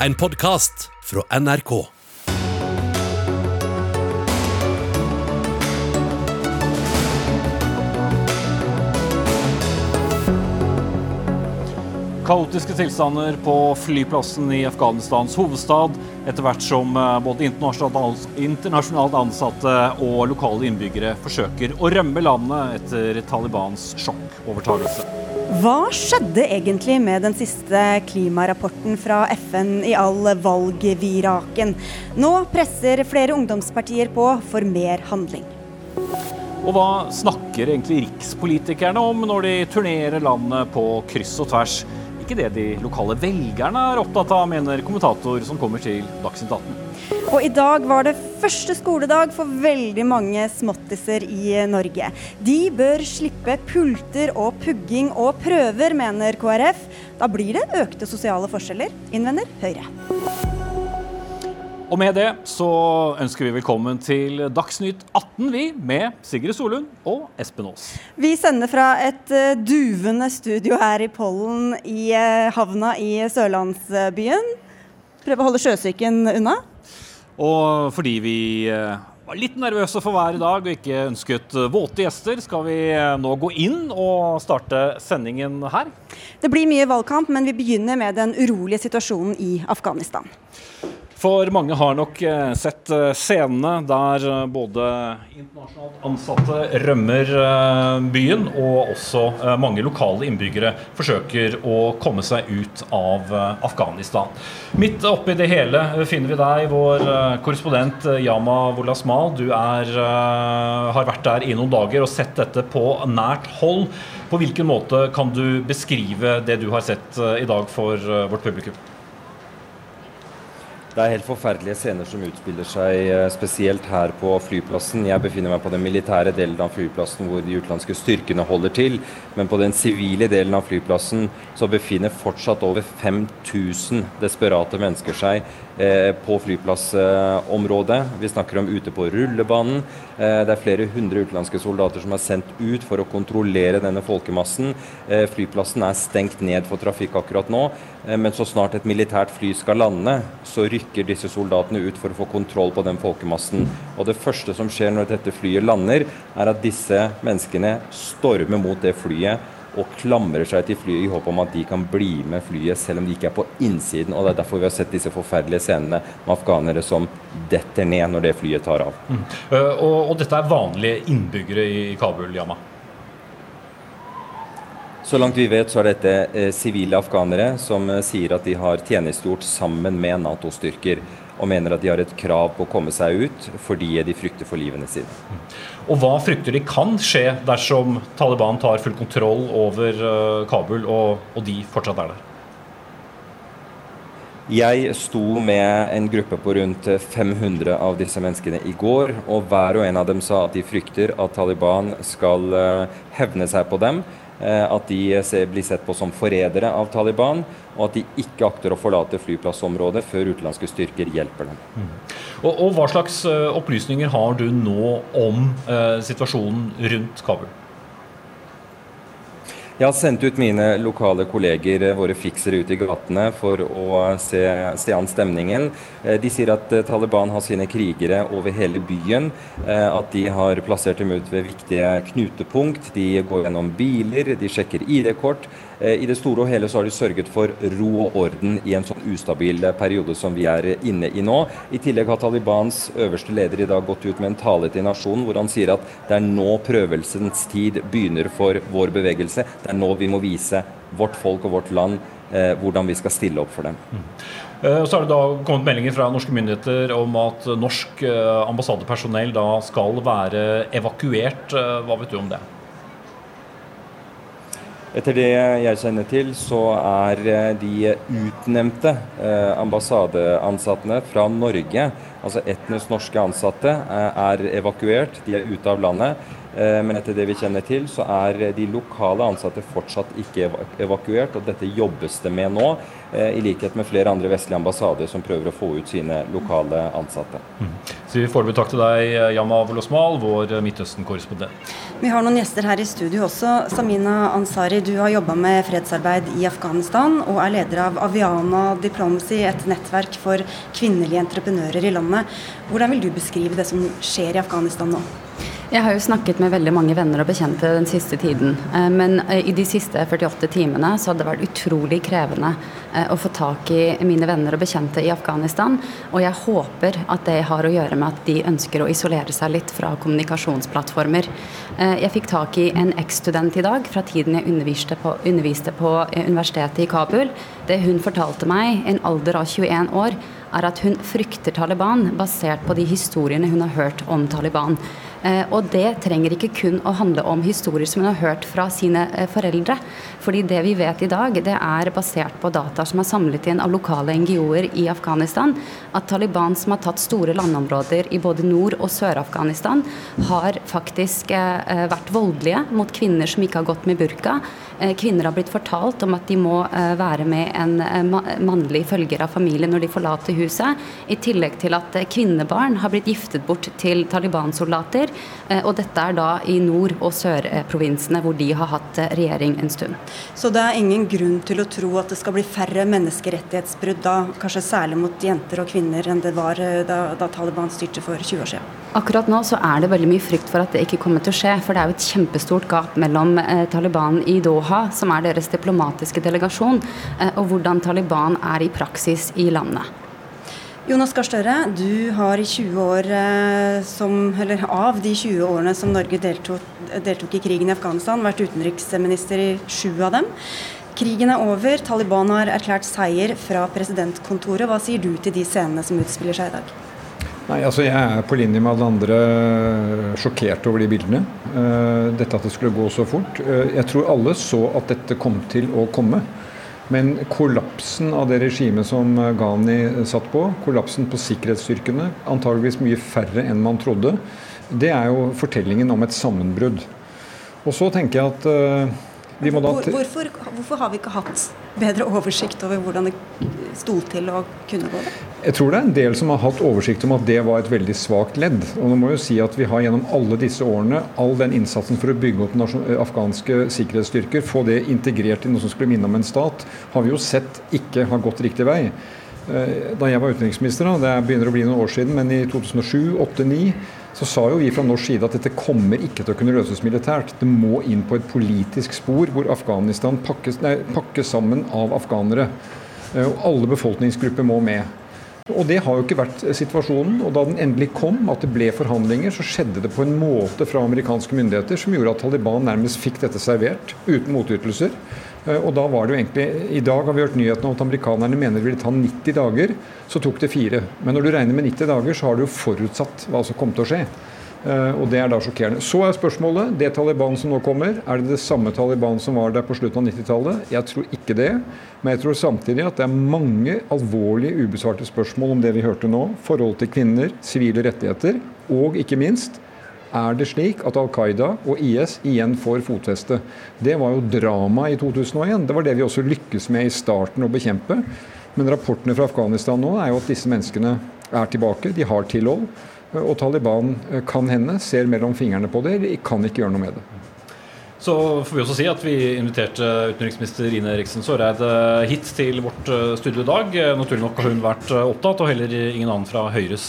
En podkast fra NRK. Kaotiske tilstander på flyplassen i Afghanistans hovedstad etter hvert som eh, både internasjonalt ansatte og lokale innbyggere forsøker å rømme landet etter Talibans sjokkovertakelse. Hva skjedde egentlig med den siste klimarapporten fra FN i all valgviraken? Nå presser flere ungdomspartier på for mer handling. Og hva snakker egentlig rikspolitikerne om når de turnerer landet på kryss og tvers? Ikke det de lokale velgerne er opptatt av, mener kommentator som kommer til Dagsnytt 18. Og i dag var det første skoledag for veldig mange småttiser i Norge. De bør slippe pulter og pugging og prøver, mener KrF. Da blir det økte sosiale forskjeller, innvender Høyre. Og med det så ønsker vi velkommen til Dagsnytt 18, vi, med Sigrid Solund og Espen Aas. Vi sender fra et uh, duvende studio her i Pollen i uh, havna i sørlandsbyen. Prøve å holde sjøsyken unna. Og fordi vi uh, var litt nervøse for været i dag og ikke ønsket våte gjester, skal vi nå gå inn og starte sendingen her. Det blir mye valgkamp, men vi begynner med den urolige situasjonen i Afghanistan. For mange har nok eh, sett eh, scenene der eh, både internasjonalt ansatte rømmer byen, og også mange lokale innbyggere forsøker å komme seg ut av Afghanistan. Midt oppi det hele finner vi deg, vår korrespondent Yama Wolasmal. Du er, har vært der i noen dager og sett dette på nært hold. På hvilken måte kan du beskrive det du har sett i dag for vårt publikum? Det er helt forferdelige scener som utspiller seg eh, spesielt her på flyplassen. Jeg befinner meg på den militære delen av flyplassen hvor de utenlandske styrkene holder til. Men på den sivile delen av flyplassen så befinner fortsatt over 5000 desperate mennesker seg eh, på flyplassområdet. Vi snakker om ute på rullebanen. Eh, det er flere hundre utenlandske soldater som er sendt ut for å kontrollere denne folkemassen. Eh, flyplassen er stengt ned for trafikk akkurat nå. Eh, men så snart et militært fly skal lande, så rykker disse soldatene ut for å få kontroll på den folkemassen. Og det første som skjer når dette flyet lander, er at disse menneskene stormer mot det flyet og klamrer seg til flyet i håp om at de kan bli med flyet, selv om de ikke er på innsiden. og Det er derfor vi har sett disse forferdelige scenene med afghanere som detter ned når det flyet tar av. Mm. Uh, og, og, dette er vanlige innbyggere i Kabul, Yama? Så langt vi vet, så er dette eh, sivile afghanere som eh, sier at de har tjenestegjort sammen med Nato-styrker, og mener at de har et krav på å komme seg ut fordi de frykter for livene sine. Og Hva frykter de kan skje dersom Taliban tar full kontroll over uh, Kabul, og, og de fortsatt er der? Jeg sto med en gruppe på rundt 500 av disse menneskene i går, og hver og en av dem sa at de frykter at Taliban skal hevne seg på dem Eh, at de blir sett på som forrædere av Taliban, og at de ikke akter å forlate flyplassområdet før utenlandske styrker hjelper dem. Mm. Og, og, Hva slags eh, opplysninger har du nå om eh, situasjonen rundt Kabul? Jeg har sendt ut mine lokale kolleger, eh, våre fiksere, ut i gatene for å se, se, an stemningen. Eh, de sier at eh, Taliban har sine krigere over hele byen. At de har plassert dem ut ved viktige knutepunkt. De går gjennom biler, de sjekker ID-kort. I det store og hele så har de sørget for ro og orden i en sånn ustabil periode som vi er inne i nå. I tillegg har Talibans øverste leder i dag gått ut med en tale til nasjonen hvor han sier at det er nå prøvelsens tid begynner for vår bevegelse. Det er nå vi må vise vårt folk og vårt land eh, hvordan vi skal stille opp for dem. Mm. Eh, så har det da kommet meldinger fra norske myndigheter om at norsk eh, ambassadepersonell da skal være evakuert. Eh, hva vet du om det? Etter det jeg kjenner til, så er de utnevnte ambassadeansattene fra Norge, altså etnisk norske ansatte, er evakuert. De er ute av landet. Eh, men etter det vi kjenner til, så er de lokale ansatte fortsatt ikke evakuert. Og dette jobbes det med nå, eh, i likhet med flere andre vestlige ambassader som prøver å få ut sine lokale ansatte. Mm. Så vi foreløpig takk til deg, Yama Losmal, vår Midtøsten-korrespondent. Vi har noen gjester her i studio også. Samina Ansari, du har jobba med fredsarbeid i Afghanistan og er leder av Aviana Diplomacy, et nettverk for kvinnelige entreprenører i landet. Hvordan vil du beskrive det som skjer i Afghanistan nå? Jeg har jo snakket med veldig mange venner og bekjente den siste tiden. Eh, men eh, i de siste 48 timene så hadde det vært utrolig krevende eh, å få tak i mine venner og bekjente i Afghanistan. Og jeg håper at det har å gjøre med at de ønsker å isolere seg litt fra kommunikasjonsplattformer. Jeg fikk tak i en eks-student i dag fra tiden jeg underviste på, underviste på universitetet i Kabul. Det hun fortalte meg, en alder av 21 år, er at hun frykter Taliban basert på de historiene hun har hørt om Taliban. Eh, og det trenger ikke kun å handle om historier som hun har hørt fra sine eh, foreldre. Fordi det vi vet i dag, det er basert på data som er samlet inn av lokale NGO-er i Afghanistan, at Taliban som har tatt store landområder i både Nord- og Sør-Afghanistan, har faktisk eh, vært voldelige mot kvinner som ikke har gått med burka. Kvinner har blitt fortalt om at de må være med en mannlig følger av familien når de forlater huset, i tillegg til at kvinnebarn har blitt giftet bort til Taliban-soldater Eh, og dette er da i nord- og sørprovinsene hvor de har hatt eh, regjering en stund. Så det er ingen grunn til å tro at det skal bli færre menneskerettighetsbrudd da, kanskje særlig mot jenter og kvinner, enn det var eh, da, da Taliban styrte for 20 år siden? Akkurat nå så er det veldig mye frykt for at det ikke kommer til å skje. For det er jo et kjempestort gap mellom eh, Taliban i Doha, som er deres diplomatiske delegasjon, eh, og hvordan Taliban er i praksis i landet. Jonas Gahr Støre, du har i 20 år eh, som, eller av de 20 årene som Norge deltok, deltok i krigen i Afghanistan, vært utenriksminister i sju av dem. Krigen er over, Taliban har erklært seier fra presidentkontoret. Hva sier du til de scenene som utspiller seg i dag? Nei, altså Jeg er på linje med alle andre sjokkert over de bildene. Eh, dette at det skulle gå så fort. Eh, jeg tror alle så at dette kom til å komme. Men kollapsen av det regimet som Ghani satt på, kollapsen på sikkerhetsstyrkene, antageligvis mye færre enn man trodde, det er jo fortellingen om et sammenbrudd. Og så tenker jeg at da hvorfor, hvorfor, har vi ikke hatt bedre oversikt over hvordan det sto til å kunne gå? det? Jeg tror det er en del som har hatt oversikt om at det var et veldig svakt ledd. Og nå må jo si at Vi har gjennom alle disse årene, all den innsatsen for å bygge opp eh, afghanske sikkerhetsstyrker, få det integrert i noe som skulle minne om en stat, har vi jo sett ikke har gått riktig vei. Eh, da jeg var utenriksminister, det begynner å bli noen år siden, men i 2007, 2008, 2009, så sa jo vi fra norsk side at dette kommer ikke til å kunne løses militært. Det må inn på et politisk spor hvor Afghanistan pakkes, nei, pakkes sammen av afghanere. Eh, og alle befolkningsgrupper må med. Og Det har jo ikke vært situasjonen. og Da den endelig kom, at det ble forhandlinger, så skjedde det på en måte fra amerikanske myndigheter som gjorde at Taliban nærmest fikk dette servert, uten motytelser. Eh, og da var det jo egentlig, I dag har vi hørt nyheten om at amerikanerne mener det ville ta 90 dager. Så tok det fire. Men når du regner med 90 dager, så har du jo forutsatt hva som kom til å skje. Eh, og Det er da sjokkerende. Så er spørsmålet det Taliban som nå kommer, er det det samme Taliban som var der på slutten av 90-tallet? Jeg tror ikke det. Men jeg tror samtidig at det er mange alvorlige ubesvarte spørsmål om det vi hørte nå. Forholdet til kvinner, sivile rettigheter, og ikke minst er det slik at Al Qaida og IS igjen får fotfeste? Det var jo drama i 2001. Det var det vi også lykkes med i starten å bekjempe. Men rapportene fra Afghanistan nå er jo at disse menneskene er tilbake. De har tilhold. Og Taliban eh, kan hende ser mellom fingrene på det, eller kan ikke gjøre noe med det. Så får vi også si at vi inviterte utenriksminister Ine Eriksen Søreide hit til vårt eh, studio i dag. Naturlig nok har hun vært eh, opptatt, og heller ingen annen fra Høyres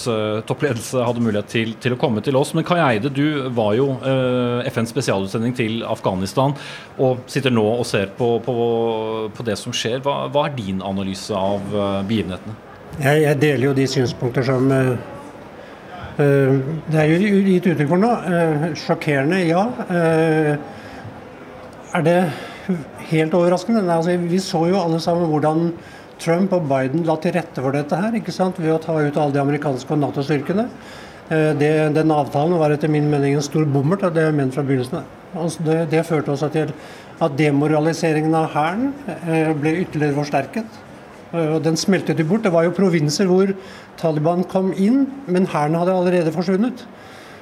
toppledelse hadde mulighet til, til å komme til oss. Men Kai Eide, du var jo eh, FNs spesialutsending til Afghanistan og sitter nå og ser på, på, på det som skjer. Hva, hva, er din analyse av begivenhetene? Jeg, jeg deler jo de synspunkter som Eh, det er jo gitt uttrykk for nå. Eh, sjokkerende, ja. Eh, er det helt overraskende? Nei, altså, vi så jo alle sammen hvordan Trump og Biden la til rette for dette her, ikke sant? ved å ta ut alle de amerikanske og Nato-styrkene. den avtalen var etter min mening en stor bommert, det er ment fra begynnelsen. Altså det, det, førte også til at demoraliseringen av hæren ble ytterligere forsterket. Og den smeltet jo bort. Det var jo provinser hvor Taliban kom inn, men hæren hadde allerede forsvunnet.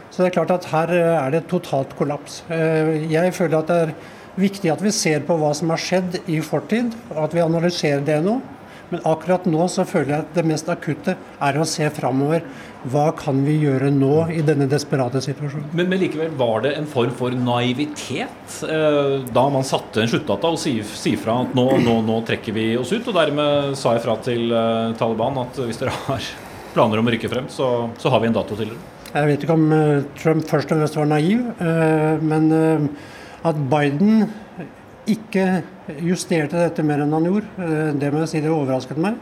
Så det er klart at her er det totalt kollaps. Jeg føler at det er viktig at vi ser på hva som har skjedd i fortid, og at vi analyserer det nå. Men akkurat nå så føler jeg at det mest akutte er å se framover. Hva kan vi gjøre nå i denne desperate situasjonen? Men, men likevel var det en form for naivitet eh, da man satte en sluttdata og sier si fra at nå, nå, nå, trekker vi oss ut. Og dermed sa jeg fra til eh, Taliban at hvis dere har planer om å rykke frem, så, så har vi en dato til dere. Jeg vet ikke om eh, Trump først og fremst var naiv, uh, men uh, at Biden ikke justerte dette mer enn han gjorde, eh, det må jeg si det overrasket meg.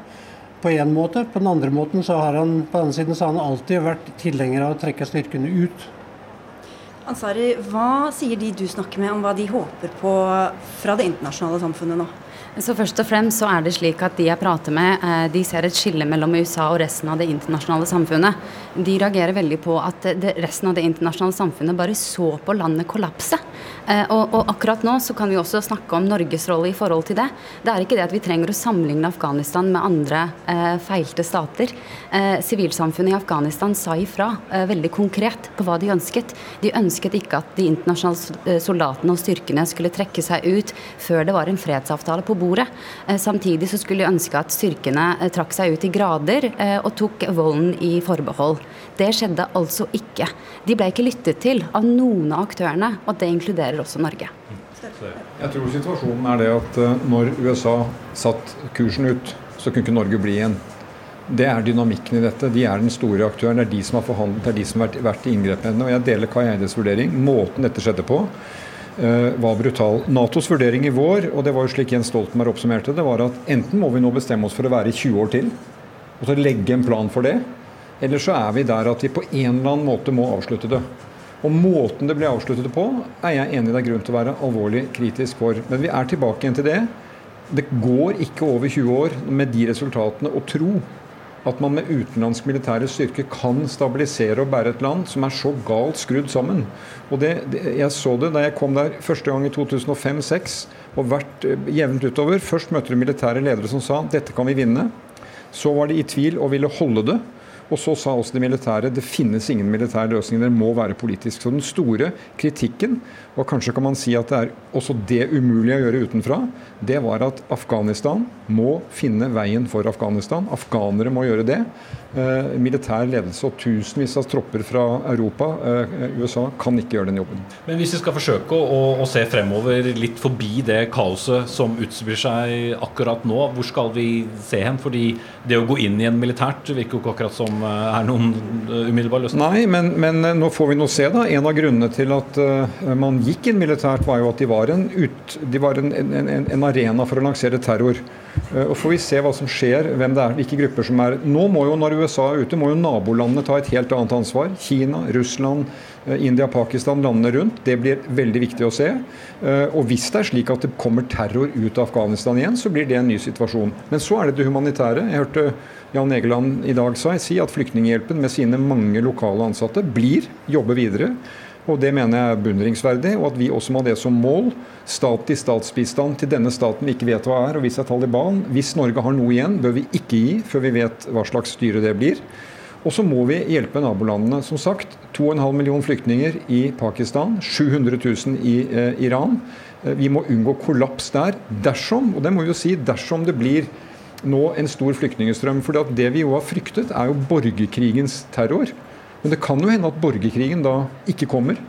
På én måte. På den andre måten så har han på den siden så har han alltid vært tilhenger av å trekke styrkene ut. Ansari, hva sier de du snakker med om hva de håper på fra det internasjonale samfunnet nå? Så først og fremst så er det slik at De jeg prater med, eh, de ser et skille mellom USA og resten av det internasjonale samfunnet. De reagerer veldig på at resten av det internasjonale samfunnet bare så på landet kollapse. Eh, og, og, akkurat nå så kan vi også snakke om Norges rolle i forhold til det. Det er ikke det at vi trenger å sammenligne Afghanistan med andre eh, feilte stater. Eh, sivilsamfunnet i Afghanistan sa ifra eh, veldig konkret på hva de ønsket. De ønsket ikke at de internasjonale eh, soldatene og styrkene skulle trekke seg ut før det var en fredsavtale på bordet. Eh, samtidig så skulle de ønske at styrkene trakk seg ut i grader og tok volden i forbehold. Det skjedde altså ikke. De ble ikke lyttet til av noen av aktørene, og det inkluderer også Norge. Jeg tror situasjonen er det at eh, når USA satt kursen ut, så kunne ikke Norge bli igjen. Det er dynamikken i dette. De er den store aktøren. Det er de som har forhandlet, det er de som har vært, i inngrepene. Og jeg deler Kai Eides vurdering. Måten dette skjedde på, var brutal. Natos vurdering i vår, og det var jo slik Jens Stoltenberg oppsummerte det, var at enten må vi nå bestemme oss for å være i 20 år til, og så legge en plan for det. Eller så er vi der at vi på en eller annen måte må avslutte det. Og Måten det ble avsluttet på, er jeg enig det er grunn til å være alvorlig kritisk for. Men vi er tilbake igjen til det. Det går ikke over 20 år med de resultatene å tro at man med utenlandsk militære styrker kan stabilisere og bære et land som er så galt skrudd sammen. Og det, det, Jeg så det da jeg kom der første gang i 2005-2006 og vært eh, jevnt utover. Først møtte du militære ledere som sa dette kan vi vinne. Så var de i tvil og ville holde det. Og så sa også de militære det finnes ingen militær løsning, det må være politisk. Så den store kritikken, og kanskje kan man si at det er også det umulige å gjøre utenfra, det var at Afghanistan må finne veien for Afghanistan. Afghanere må gjøre det. Eh, militær ledelse og tusenvis av tropper fra Europa, eh, USA, kan ikke gjøre den jobben. Men hvis vi skal forsøke å, å se fremover litt forbi det kaoset som utspiller seg akkurat nå, hvor skal vi se hen? Fordi det å gå inn igjen militært virker jo ikke akkurat som er noen umiddelbar løsning. Nei, men, men, nå får vi nå se, da. En av grunnene til at man gikk inn militært, var jo at de var en, ut, de var en, en, en arena for å lansere terror. Og får vi se hva som skjer, hvem det er, hvilke grupper som er Nå må jo, når USA er ute, må jo nabolandene ta et helt annet ansvar. Kina, Russland, uh, India, Pakistan, landene rundt. Det blir veldig viktig å se. Og hvis det er slik at det kommer terror ut av Afghanistan igjen, så blir det en ny situasjon. Men så er det det humanitære. Jeg hørte Jan Egeland i dag si at Flyktninghjelpen med sine mange lokale ansatte blir jobbe videre. Og Det mener jeg er beundringsverdig, og at vi også må ha det som mål. Stat i statsbistand til denne staten vi ikke vet hva er, og hvis det er Taliban. Hvis Norge har noe igjen, bør vi ikke gi før vi vet hva slags styre det blir. Og så må vi hjelpe nabolandene. Som sagt, 2,5 millioner flyktninger i Pakistan, 700 000 i eh, Iran. Eh, vi må unngå kollaps der dersom, og det må vi jo si, dersom det blir nå en stor flyktningstrøm. For det vi jo har fryktet, er jo borgerkrigens terror. Men det kan jo hende at borgerkrigen da ikke kommer.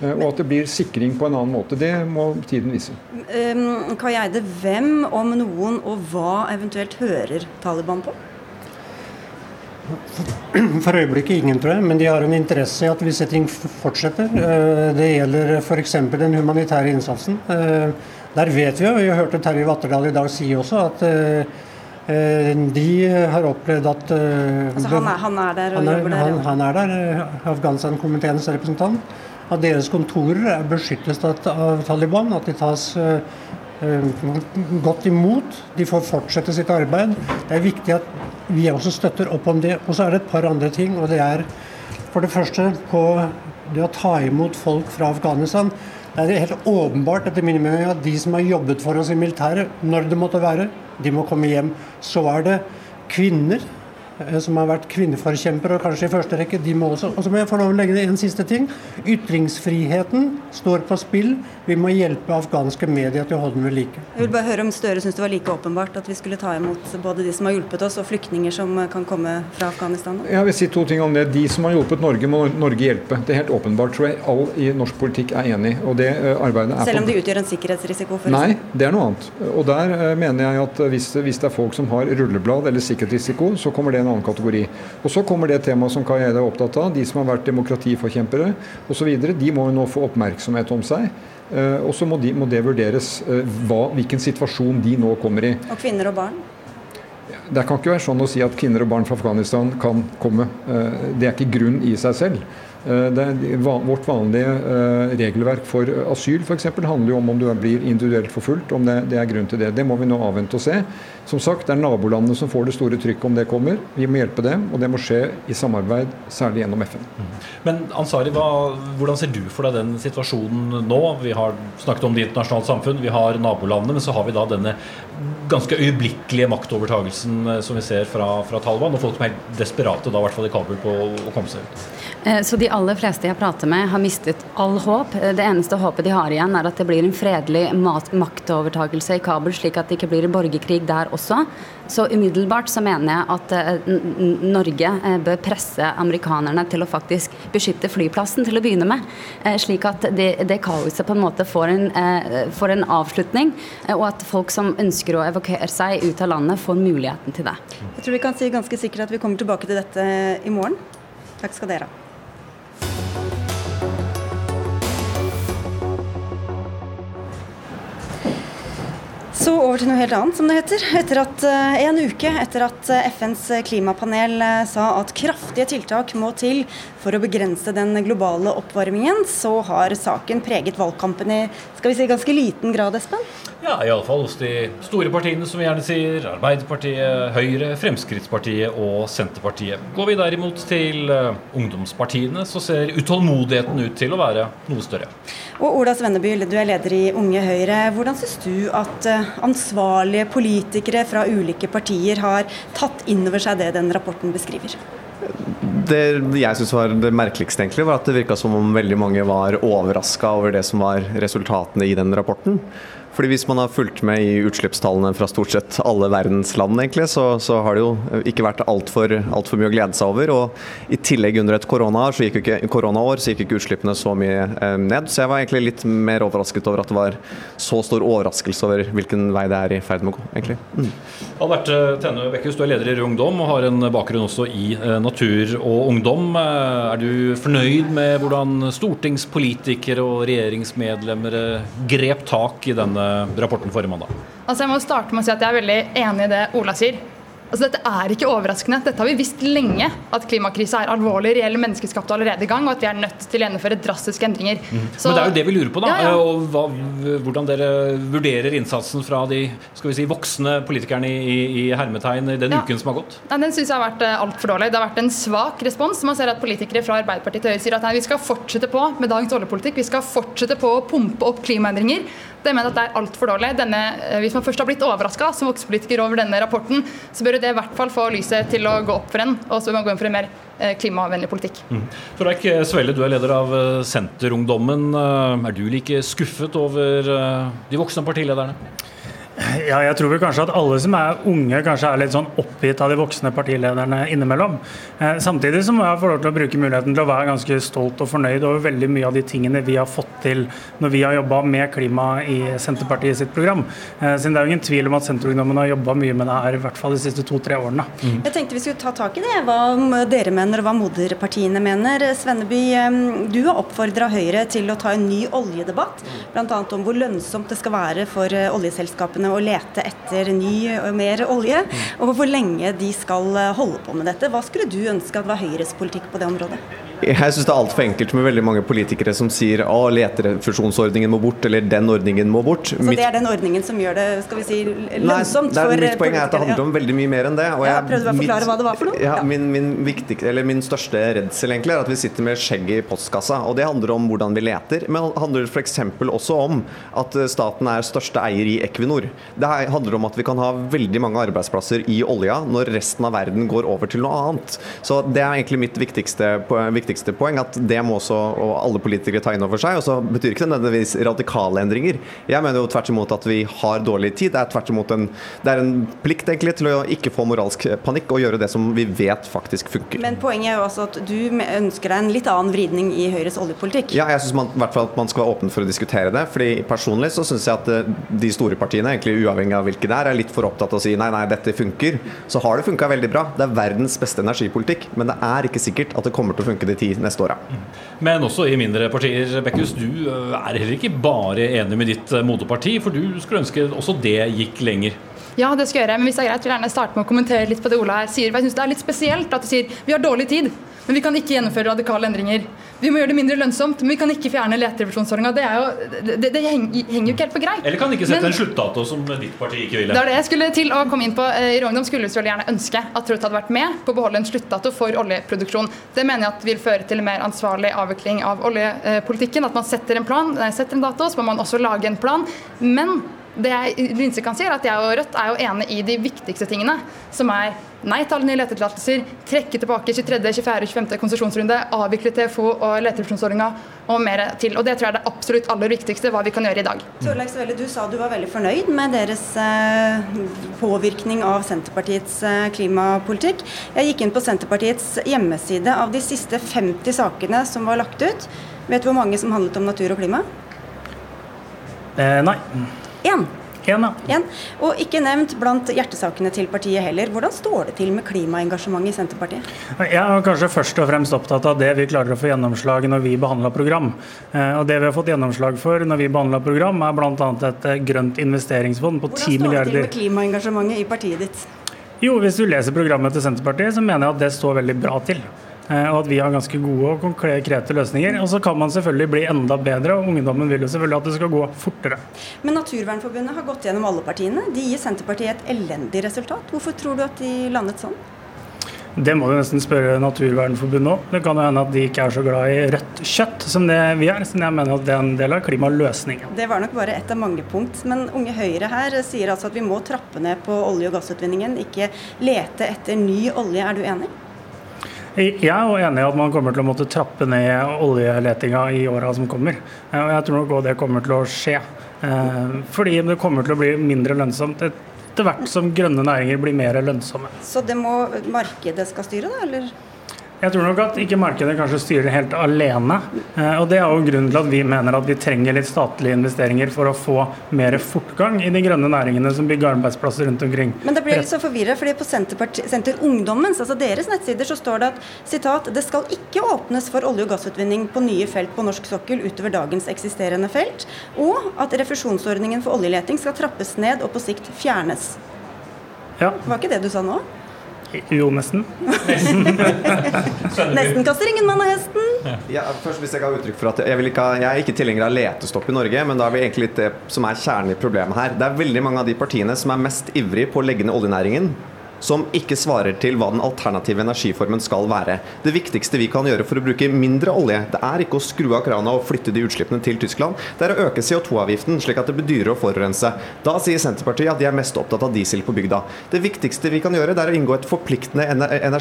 Eh, og at det blir sikring på en annen måte. Det må tiden vise. Um, Kai Eide, hvem om noen og hva eventuelt hører Taliban på? For øyeblikket ingen, tror jeg, men de har en interesse i at visse ting fortsetter. Eh, det gjelder f.eks. den humanitære innsatsen. Eh, der vet vi jo, vi hørte Terje Vatterdal i dag si også, at Eh, de har opplevd at altså han, er, han, er, der og han er, jobber der? Han, han er der, Afghanistan-komiteens representant. At deres kontorer er beskyttes av Taliban. At de tas godt imot. De får fortsette sitt arbeid. Det er viktig at vi også støtter opp om det. Og så er det et par andre ting. og det er For det første på det å ta imot folk fra Afghanistan. Det er helt åpenbart etter min mening at de som har jobbet for oss i militæret, når det måtte være, de må komme hjem. Så er det kvinner. Eh, som har vært kvinneforkjempere, og kanskje i første rekke, de må også Og så må jeg få lov å legge det en siste ting. Ytringsfriheten står på spill. Vi må hjelpe afghanske medier til å holde den ved like. Jeg vil bare høre om Støre syns det var like åpenbart at vi skulle ta imot både de som har hjulpet oss, og flyktninger som kan komme fra Afghanistan? Jeg vil si to ting om det. De som har hjulpet Norge, må Norge hjelpe. Det er helt åpenbart, tror jeg all i norsk politikk er enig og det eh, arbeidet er Selv om de utgjør en sikkerhetsrisiko? For Nei, det er noe annet. Og der eh, mener jeg at hvis, hvis, det er folk som har rulleblad eller sikkerhetsrisiko, så kommer det en annen kategori. Og så kommer det temaet som Kai Eide er opptatt av, de som har vært demokratiforkjempere osv. De må jo nå få oppmerksomhet om seg. Uh, og så må, de, må, det vurderes uh, hva, hvilken situasjon de nå kommer i. Og kvinner og barn? Det kan ikke være sånn å si at kvinner og barn fra Afghanistan kan komme. Uh, det er ikke grunn i seg selv. Eh, vårt vanlige eh, regelverk for asyl for eksempel, handler jo om om du blir individuelt forfulgt, om det, det, er grunn til det. Det må vi nå avvente og se. Som sagt, Det er nabolandene som får det store trykket om det kommer. Vi må hjelpe dem, og det må skje i samarbeid, særlig gjennom FN. Men Ansari, hva, hvordan ser du for deg den situasjonen nå? Vi har snakket om det internasjonale samfunn, vi har nabolandene, men så har vi da denne ganske øyeblikkelige maktovertagelsen eh, som vi ser fra, fra Taliban, og folk som er desperate, da i hvert fall i Kabul, på å komme seg ut. Så de aller fleste jeg prater med, har mistet all håp. Det eneste håpet de har igjen, er at det blir en fredelig maktovertagelse i Kabul, slik at det ikke blir borgerkrig der også. Så umiddelbart så mener jeg at eh, Norge eh, bør presse amerikanerne til å faktisk beskytte flyplassen til å begynne med. Eh, slik at det, det kaoset på en måte får en, får en avslutning, og at folk som ønsker å evakuere seg ut av landet, får muligheten til det. Jeg tror vi kan si ganske sikkert at vi kommer tilbake til dette i morgen. Takk skal dere ha. Så over til noe helt annet, som det heter. Etter at, uh, en uke etter at uh, FNs klimapanel uh, sa at kraftige tiltak må til for å begrense den globale oppvarmingen, så har saken preget valgkampen i skal vi si, ganske liten grad, Espen? Ja, iallfall hos de store partiene, som vi gjerne sier. Arbeiderpartiet, Høyre, Fremskrittspartiet og Senterpartiet. Går vi derimot til ungdomspartiene, så ser utålmodigheten ut til å være noe større. Og Ola Svenneby, du er leder i Unge Høyre. Hvordan syns du at ansvarlige politikere fra ulike partier har tatt inn over seg det den rapporten beskriver? Det jeg syns var det merkeligste, egentlig, var at det virka som om veldig mange var overraska over det som var resultatene i den rapporten. Fordi Hvis man har fulgt med i utslippstallene fra stort sett alle verdens land, egentlig, så, så har det jo ikke vært altfor alt for mye å glede seg over. og I tillegg under et koronaår så gikk så gikk ikke utslippene så mye eh, ned. Så jeg var egentlig litt mer overrasket over at det var så stor overraskelse over hvilken vei det er i ferd med å gå. egentlig. Mm. Albert Tenne Bekkhus, du er leder i Ungdom og har en bakgrunn også i eh, natur og ungdom. Eh, er du fornøyd med hvordan stortingspolitikere og regjeringsmedlemmer eh, grep tak i denne rapporten forrige mandag? Altså jeg må starte med å si at jeg er veldig enig i det Ola sier. Altså, dette er ikke overraskende. Dette har vi visst lenge. At klimakrisa er alvorlig, reell menneskeskapt allerede i gang, og at vi er nødt til å gjennomføre drastiske endringer. Mm. Så, Men det er jo det vi lurer på, da. Ja, ja. Og hva, hvordan dere vurderer innsatsen fra de skal vi si, voksne politikerne i, i hermetegn den ja. uken som har gått? Nei, den syns jeg har vært eh, altfor dårlig. Det har vært en svak respons. Man ser at politikere fra Arbeiderpartiet til Høyre sier at nei, vi skal fortsette på med dagens oljepolitikk. Vi skal fortsette på å pumpe opp klimaendringer. Det mener at det er altfor dårlig. Denne, eh, hvis man først har blitt overraska som voksenpolitiker over denne rapporten, så bør det i hvert fall få lyset til å gå opp for en, og så bør man gå inn for en mer eh, klimavennlig politikk. Mm. Frøyk Svelle, du er leder av eh, Senterungdommen. Er du like skuffet over de voksne partilederne? Ja, jeg tror vel kanskje at alle som er unge, kanskje er litt sånn oppgitt av de voksne partilederne innimellom. Eh, samtidig så må jeg få lov til å bruke muligheten til å være ganske stolt og fornøyd over veldig mye av de tingene vi har fått til når vi har jobba med klima i Senterpartiet sitt program. Eh, siden det er jo ingen tvil om at Senterungdommen har jobba mye med det her, i hvert fall de siste to-tre årene. Mm. Jeg tenkte vi skulle ta tak i det, hva dere mener og hva moderpartiene mener. Svenneby, du har oppfordra Høyre til å ta en ny oljedebatt, bl.a. om hvor lønnsomt det skal være for eh, oljeselskapene selskapene å lete etter ny og mer olje, og hvor lenge de skal holde på med dette. Hva skulle du ønske at var Høyres politikk på det området? Jeg syns det er altfor enkelt med veldig mange politikere som sier at leterefusjonsordningen må bort, eller den ordningen må bort. Så det er den ordningen som gjør det skal vi si, lønnsomt Nei, for Mitt poeng er at det handler om veldig mye mer enn det. Og Ja, jeg- prøvde bare å forklare mitt- hva det var for noe. Ja, Ja. min, min, viktig, eller min største redsel egentlig er at vi sitter med skjegget i postkassa. Og det handler om hvordan vi leter, men det handler f.eks. også om at eh, staten er største eier i Equinor. Det handler om at vi kan ha veldig mange arbeidsplasser i olja når resten av verden går over til noe annet. Så det er egentlig mitt viktigste, po- viktigste poeng, at det må også og alle politikere ta inn over seg. Og så betyr ikke det nødvendigvis radikale endringer. Jeg mener jo tvert imot at vi har dårlig tid. Det er tvert imot en, det er en plikt egentlig til å ikke få moralsk panikk og gjøre det som vi vet faktisk funker. Men poenget er jo altså at du ønsker deg en litt annen vridning i Høyres oljepolitikk. Ja, jeg synes man, i hvert fall at man skal være åpen for å diskutere det. fordi Personlig så syns jeg at eh, de store partiene, egentlig uavhengig av hvilke det er, er litt for opptatt av å si nei, nei, dette funker. Så har det funka veldig bra. Det er verdens beste energipolitikk. Men det er ikke sikkert at det kommer til å funke de ti neste åra. Men også i mindre partier. Bekkhus, du øh, er heller ikke bare enig med ditt øh, moderparti, for du skulle ønske også det gikk lenger. Ja, det skal jeg gjøre. Men hvis det er greit, vil jeg gjerne starte med å kommentere litt på det Ola her sier. For jeg synes det er litt spesielt at du sier vi har dårlig tid, men vi kan ikke gjennomføre radikale endringer. Vi må gjøre det mindre lønnsomt, men vi kan ikke fjerne leterefusjonsordninga. Det, det, det, henger, jo ikke helt på greip. Eller kan ikke sette Men- en sluttdato som ditt parti ikke ville. Det er det jeg skulle til å komme inn på. Eh, I Rogndom skulle vi gjerne ønske at Rødt hadde vært med på å beholde en sluttdato for oljeproduksjon. Det mener jeg at vil føre til en mer ansvarlig avvikling av oljepolitikken. At man setter en plan, nei, setter en dato, så må man også lage en plan. Men det jeg minste kan si er at jeg og Rødt er jo enig i de viktigste tingene, som er nei til alle nye letetillatelser, trekke tilbake 23., 24., 25. konsesjonsrunde, avvikle TFO og leterefusjonsordninga og mer til. Og det tror jeg er det absolutt aller viktigste hva vi kan gjøre i dag. Torleik Svelle, du sa du var veldig fornøyd med deres eh, påvirkning av Senterpartiets eh, klimapolitikk. Jeg gikk inn på Senterpartiets hjemmeside. Av de siste 50 sakene som var lagt ut, vet du hvor mange som handlet om natur og klima? Eh, nei. Én. En, ja. En. Og ikke nevnt blant hjertesakene til partiet heller. Hvordan står det til med klimaengasjementet i Senterpartiet? Jeg er kanskje først og fremst opptatt av det vi klarer å få gjennomslag når vi behandler program. Eh, Og det vi har fått gjennomslag for når vi behandler program, er bl.a. et eh, grønt investeringsfond på 10 Hvordan står det til med klimaengasjementet i partiet ditt? Jo, hvis du leser programmet til Senterpartiet, så mener jeg at det står veldig bra til. Eh, Og at vi har ganske gode og konkrete løsninger. Og så kan man selvfølgelig bli enda bedre, og ungdommen vil jo selvfølgelig at det skal gå fortere. Men Naturvernforbundet har gått gjennom alle partiene. De gir Senterpartiet et elendig resultat. Hvorfor tror du at de landet sånn? Det må du nesten spørre Naturvernforbundet om. Det kan jo hende at de ikke er så glad i rødt kjøtt som det vi er, så jeg mener at det er en del av klimaløsningen. Det var nok bare ett av mange punkt. Men Unge Høyre her sier altså at vi må trappe ned på olje- og gassutvinningen, ikke lete etter ny olje. Er du enig? Jeg er jo enig i at man kommer til å måtte trappe ned oljeletinga i åra som kommer. Eh, Og jeg tror nok også det kommer til å skje. Eh, Fordi det kommer til å bli mindre lønnsomt etter hvert som grønne næringer blir mer lønnsomme. Så det må markedet skal styre, da? Eller? Jeg tror nok at ikke markedet kanskje styrer helt alene. Eh, Og det er jo grunnen til at vi mener at vi trenger litt statlige investeringer for å få mer fortgang i de grønne næringene som bygger arbeidsplasser rundt omkring. Men det blir litt så forvirra, fordi på Senter Ungdommens, altså deres nettsider, så står det at sitat, det skal ikke åpnes for olje- og gassutvinning på nye felt på norsk sokkel utover dagens eksisterende felt, og at refusjonsordningen for oljeleting skal trappes ned og på sikt fjernes. Ja, Var ikke det du sa nå? Jo nesten. Nesten kaster ingen mann av hesten. Ja, først hvis Jeg kan uttrykk for at jeg, vil ikke ha, jeg er ikke tilhenger av letestopp i Norge, men da er vi egentlig litt det som er kjernen i problemet her. Det er veldig mange av de partiene som er mest ivrige på å legge ned oljenæringen, som ikke svarer til hva den alternative energiformen skal være. Det viktigste vi kan gjøre for å bruke mindre olje, det er ikke å skru av krana og flytte de utslippene til Tyskland, det er å øke CO2-avgiften slik at det blir dyrere å forurense. Da sier Senterpartiet at de er mest opptatt av diesel på bygda. Det viktigste vi kan gjøre, det er å inngå et forpliktende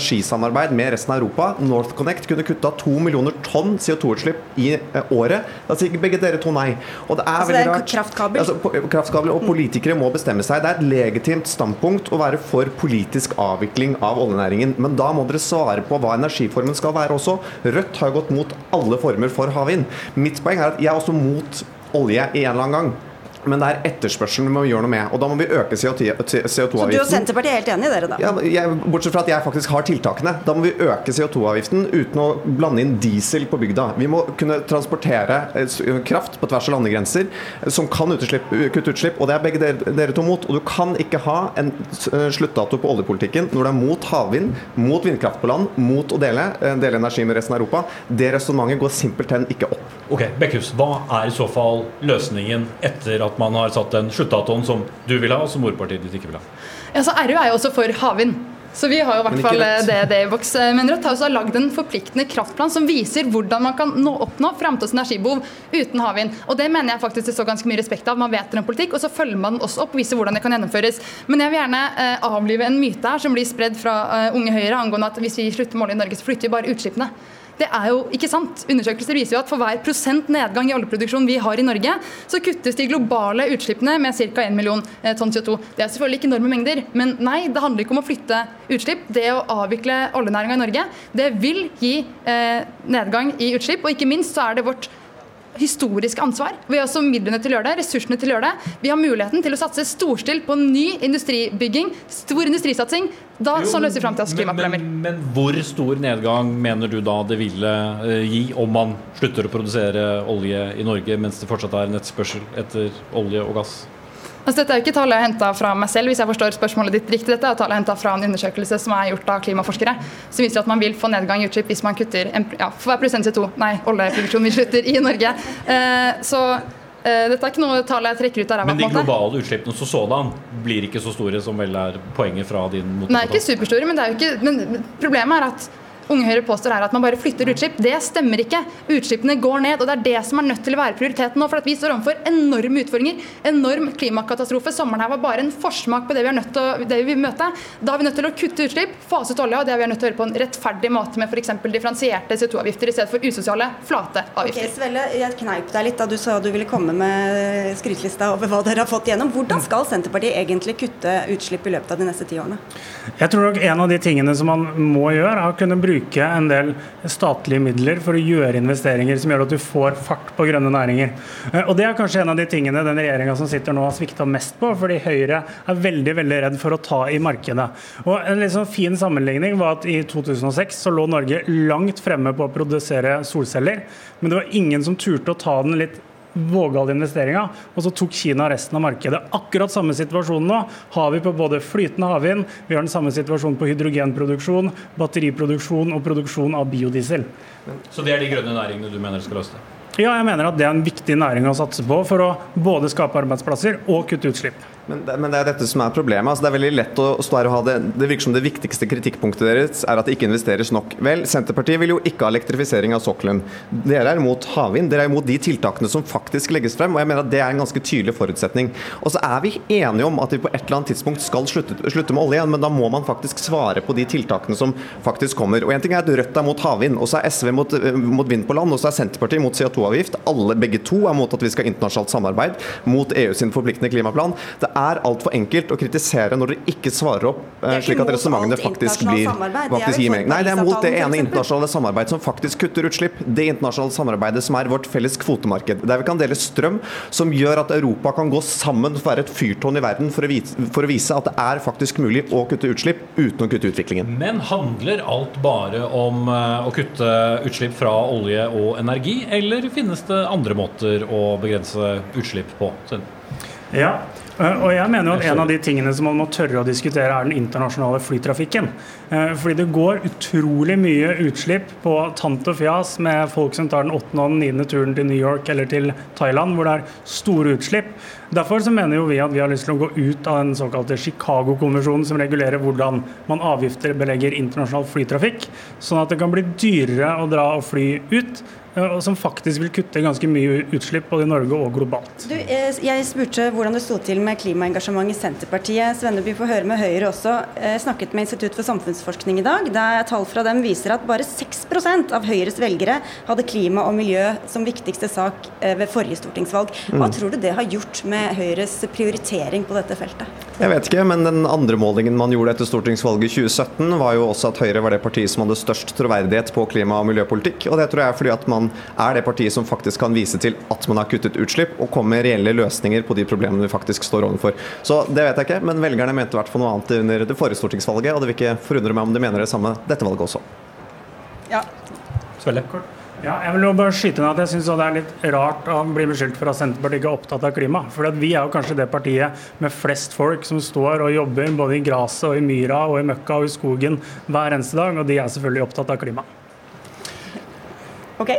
energisamarbeid med resten av Europa. NorthConnect kunne kutta to millioner tonn CO2-utslipp i eh, året. Da sier begge dere to nei. Og det er Altså, veldig rart. kraftkabel? Altså, kraftkabel og politikere må bestemme seg. Det er et legitimt standpunkt å være for politisk avvikling av oljenæringen. Men da må dere svare på hva energiformen skal være også. Rødt har gått mot alle former for havvind. Mitt poeng er at jeg er også mot olje i en eller annen gang. Men det er etterspørselen vi må gjøre noe med. Og da må vi øke CO2-avgiften. Så du og Senterpartiet er helt enige i dere, da? Ja, jeg, bortsett fra at jeg faktisk har tiltakene. Da må vi øke CO2-avgiften uten å blande inn diesel på bygda. Vi må kunne transportere eh, kraft på tvers av landegrenser eh, som kan utslipp, kutte utslipp. Og det er begge dere, dere to mot. Og du kan ikke ha en eh, sluttdato på oljepolitikken når det er mot havvind, mot vindkraft på land, mot å dele, dele energi med resten av Europa. Det resonnementet går simpelthen ikke opp. Ok, Bekkhus, Hva er i så fall løsningen etter at man har satt den sluttdatoen som du vil ha, og som ordpartiet ditt ikke vil ha? Ja, så RU er jo også for havvind. Så vi har jo i hvert fall det, det i boks. Men Rødt har også lagd en forpliktende kraftplan som viser hvordan man kan nå, oppnå framtidas energibehov uten havvind. Og det mener jeg faktisk det står ganske mye respekt av. Man vet en politikk, og så følger man den også opp og viser hvordan det kan gjennomføres. Men jeg vil gjerne eh, avlive en myte her som blir spredd fra eh, Unge Høyre angående at hvis vi slutter med olje i Norge, så flytter vi bare utslippene. Det er jo ikke sant. Undersøkelser viser jo at for hver prosent nedgang i oljeproduksjon vi har i Norge, så kuttes de globale utslippene med ca. 1 million eh, tonn CO2. Det er selvfølgelig ikke enorme mengder, men nei, det handler ikke om å flytte utslipp. Det å avvikle oljenæringa i Norge, det vil gi eh, nedgang i utslipp. Og ikke minst så er det vårt historisk ansvar. Vi har også midlene til å gjøre det, ressursene til å gjøre det. Vi har muligheten til å satse storstilt på ny industribygging, stor industrisatsing. Da jo, sånn løser vi framtidas klimaproblemer. Men, men, men, hvor stor nedgang mener du da det ville uh, gi om man slutter å produsere olje i Norge mens det fortsatt er en etterspørsel etter olje og gass? Altså, dette er jo ikke tallet henta fra meg selv, hvis jeg forstår spørsmålet ditt riktig. Dette er tallet henta fra en undersøkelse som er gjort av klimaforskere, som viser at man vil få nedgang i utslipp hvis man kutter en, ja, for hver prosent CO2, nei, oljeproduksjon vi slutter i Norge. Eh, så eh, dette er ikke noe tall jeg trekker ut av ræva. Men de globale utslippene som sådan blir ikke så store som vel er poenget fra din motor? Nei, ikke superstore, men, er ikke, men problemet er at Unge Høyre påstår her at man bare flytter utslipp. Det stemmer ikke. Utslippene går ned, og det er det som er nødt til å være prioriteten nå. For at vi står overfor enorme utfordringer. Enorm klimakatastrofe. Sommeren her var bare en forsmak på det vi er nødt til å det vi vil møte. Da er vi nødt til å kutte utslipp, fase ut olja, og det er vi nødt til å gjøre på en rettferdig måte med f.eks. differensierte CO2-avgifter i stedet for usosiale, flate avgifter. Okay, Svelle, jeg kneip deg litt da du sa du ville komme med skrytelista over hva dere har fått igjennom. Hvordan skal Senterpartiet egentlig kutte utslipp i løpet av de neste ti årene? Jeg tror nok en av de tingene som man må gjøre, er å kunne bruke bruke en del statlige midler for å gjøre investeringer som gjør at du får fart på grønne næringer. Eh, og Det er kanskje en av de tingene den regjeringa som sitter nå har svikta mest på, fordi Høyre er veldig veldig redd for å ta i markedet. Og En sånn fin sammenligning var at i 2006 så lå Norge langt fremme på å produsere solceller, men det var ingen som turte å ta den litt vågale investeringer, og så tok Kina resten av markedet. Akkurat samme situasjon nå har vi på både flytende havvind, vi har den samme situasjonen på hydrogenproduksjon, batteriproduksjon og produksjon av biodiesel. Så det er de grønne næringene du mener skal løse det? Ja, jeg mener at det er en viktig næring å satse på for å både skape arbeidsplasser og kutte utslipp. Men det, men det, er dette som er problemet. Altså, det er veldig lett å stå her og ha det Det virker som det viktigste kritikkpunktet deres er at det ikke investeres nok. Vel, Senterpartiet vil jo ikke ha elektrifisering av sokkelen. Dere er imot havvind. Dere er imot de tiltakene som faktisk legges frem. og jeg mener at Det er en ganske tydelig forutsetning. Og så er vi enige om at vi på et eller annet tidspunkt skal slutte, slutte med olje igjen, men da må man faktisk svare på de tiltakene som faktisk kommer. Og en ting er at Rødt er mot havvind, og så er SV mot, mot vind på land, og så er Senterpartiet mot CO2-avgift. Alle begge to er mot at vi skal ha internasjonalt samarbeid, mot EU sin forpliktende klimaplan. Det er altfor enkelt å kritisere når dere ikke svarer opp, eh, slik at resonnementene faktisk blir faktisk gir mening. Nei, det er mot det ene internasjonale samarbeidet som faktisk kutter utslipp. Det internasjonale samarbeidet som er vårt felles kvotemarked. Der vi kan dele strøm, som gjør at Europa kan gå sammen for å være et fyrtårn i verden for å, vise, for å vise at det er faktisk mulig å kutte utslipp uten å kutte utviklingen. Men handler alt bare om eh, å kutte utslipp fra olje og energi, eller finnes det andre måter å begrense utslipp på? Ja, og jeg mener at En av de tingene som man må tørre å diskutere, er den internasjonale flytrafikken. Eh, fordi det går utrolig mye utslipp på tant og fjas med folk som tar den åttende og den niende turen til New York eller til Thailand, hvor det er store utslipp. Derfor så mener jo vi at vi har lyst til å gå ut av den såkalte Chicago-konvensjonen, som regulerer hvordan man avgifter belegger internasjonal flytrafikk, sånn at det kan bli dyrere å dra og fly ut og som faktisk vil kutte ganske mye utslipp både i Norge og globalt. Du, jeg spurte hvordan det sto til med klimaengasjementet klimaengasjement i Senterpartiet. Svenneby får høre med Høyre også. Jeg snakket med Institutt for samfunnsforskning i dag. Der tall fra dem viser at bare 6% av Høyres velgere hadde klima og miljø som viktigste sak eh, ved forrige stortingsvalg. Hva Mm. tror du det har gjort med Høyres prioritering på dette feltet? Jeg vet ikke, men den andre målingen man gjorde etter stortingsvalget i 2017, var jo også at Høyre var det partiet som hadde størst troverdighet på klima- og miljøpolitikk. Og det tror jeg er fordi at man er det partiet som faktisk kan vise til at man har kuttet utslipp, og komme med reelle løsninger på de problemene vi faktisk står overfor. Så det vet jeg ikke, men velgerne mente i hvert fall noe annet under det forrige stortingsvalget, og det vil ikke forundre meg om de mener det samme dette valget også. Ja. Svelle? Ja, jeg vil jo bare skyte ned at jeg synes det er litt rart å bli beskyldt for at Senterpartiet ikke er opptatt av klima. For vi er jo kanskje det partiet med flest folk som står og jobber både i gresset og i myra og i møkka og i skogen hver eneste dag, og de er selvfølgelig opptatt av klima. OK.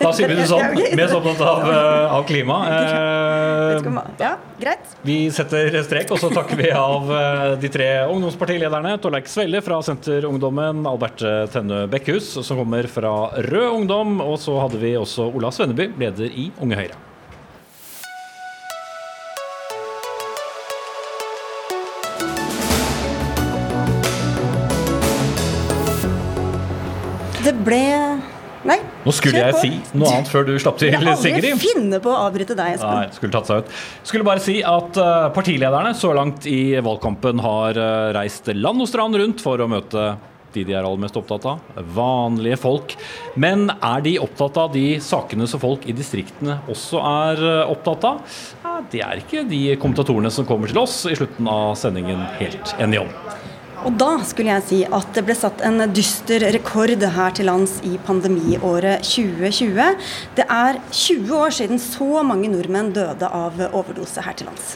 Da sier vi det sånn. Mest opptatt av, eh, av klima. Eh, Ja, greit. Vi setter strek, og så takker vi av eh, de tre ungdomspartilederne. Torleik Svelle fra Senterungdommen, Alberte Tenne Bekkhus, som kommer fra Rød Ungdom, og så hadde vi også Ola Svenneby, leder i Unge Høyre. Nå skulle jeg si noe annet før du slapp til, Sigrid. Jeg aldri finne på å avbryte deg, Espen. Nei, skulle tatt seg ut. Skulle bare si at eh, partilederne så langt i valgkampen har eh, reist land og strand rundt for å møte de de er aller mest opptatt av, vanlige folk. Men er de opptatt av de sakene som folk i distriktene også er eh, opptatt av? Ja, det er ikke de kommentatorene som kommer til oss i slutten av sendingen helt enige om. Og da skulle jeg si at det ble satt en dyster rekord her til lands i pandemiåret 2020. Det er 20 år siden så mange nordmenn døde av overdose her til lands.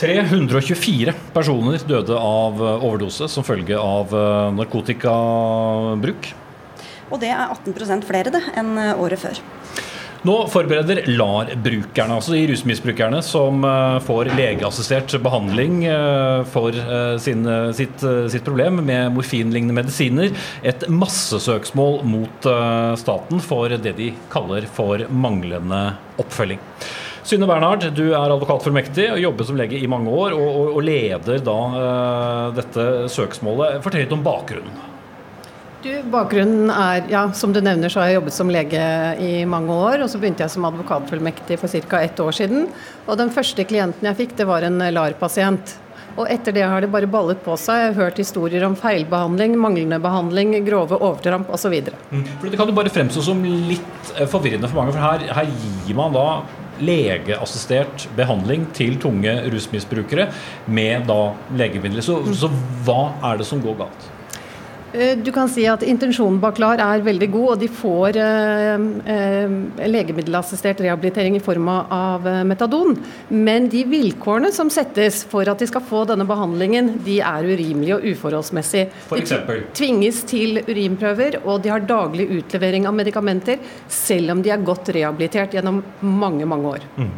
324 personer døde av overdose som følge av eh, narkotikabruk. Og det er 18% flere det enn året før. Nå forbereder LAR-brukerne, altså de rusmisbrukerne som eh, får legeassistert behandling eh, for eh, sin, sitt, sitt problem med morfinlignende medisiner, et massesøksmål mot staten for det de kaller for manglende oppfølging. Synne Bernhard, du er advokat for mektig og jobber som lege i mange år, og, og, og leder da dette søksmålet. Fortell litt om bakgrunnen. Du, bakgrunnen er, ja, Som du nevner, så har jeg jobbet som lege i mange år. og Så begynte jeg som advokatfullmektig for ca. ett år siden. og Den første klienten jeg fikk, det var en LAR-pasient. Og Etter det har det bare ballet på seg. Jeg har hørt historier om feilbehandling, manglende behandling, grove overtramp osv. Mm. For Det kan jo bare fremstå som litt eh, forvirrende for mange. for Her, her gir man da legeassistert behandling til tunge rusmisbrukere med da legemidler. Så, så hva er det som går galt? Eh, Du kan si at Intensjonen bak LAR er veldig god, og de får eh, eh, legemiddelassistert rehabilitering i form av- eh, metadon. Men de vilkårene som settes for at de skal få denne behandlingen, de er urimelige og uforholdsmessige. For De tvinges til urinprøver, og de har daglig utlevering av medikamenter, selv om de er godt rehabilitert gjennom mange, mange år. Mm.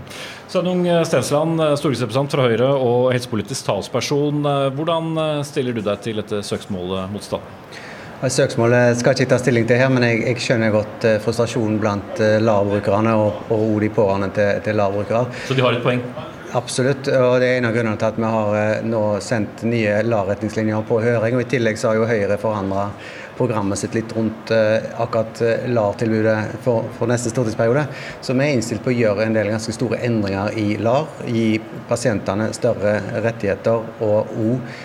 Sveinung Stensland, stortingsrepresentant fra Høyre og helsepolitisk talsperson. Eh, Hvordan eh, stiller du deg til dette søksmålet mot staten? Søksmålet skal ikke jeg ta stilling til her, men jeg, jeg skjønner godt eh, frustrasjonen blant eh, LAR-brukerne og, og de pårørende til, til LAR-brukere. Så de har et poeng? Absolutt, og det er en av grunnene til at vi har eh, nå sendt nye LAR-retningslinjer på høring. og I tillegg så har jo Høyre forandra programmet sitt litt rundt eh, akkurat eh, LAR-tilbudet for, for neste stortingsperiode. Så vi er innstilt på å gjøre en del ganske store endringer i LAR. Gi pasientene større rettigheter og òg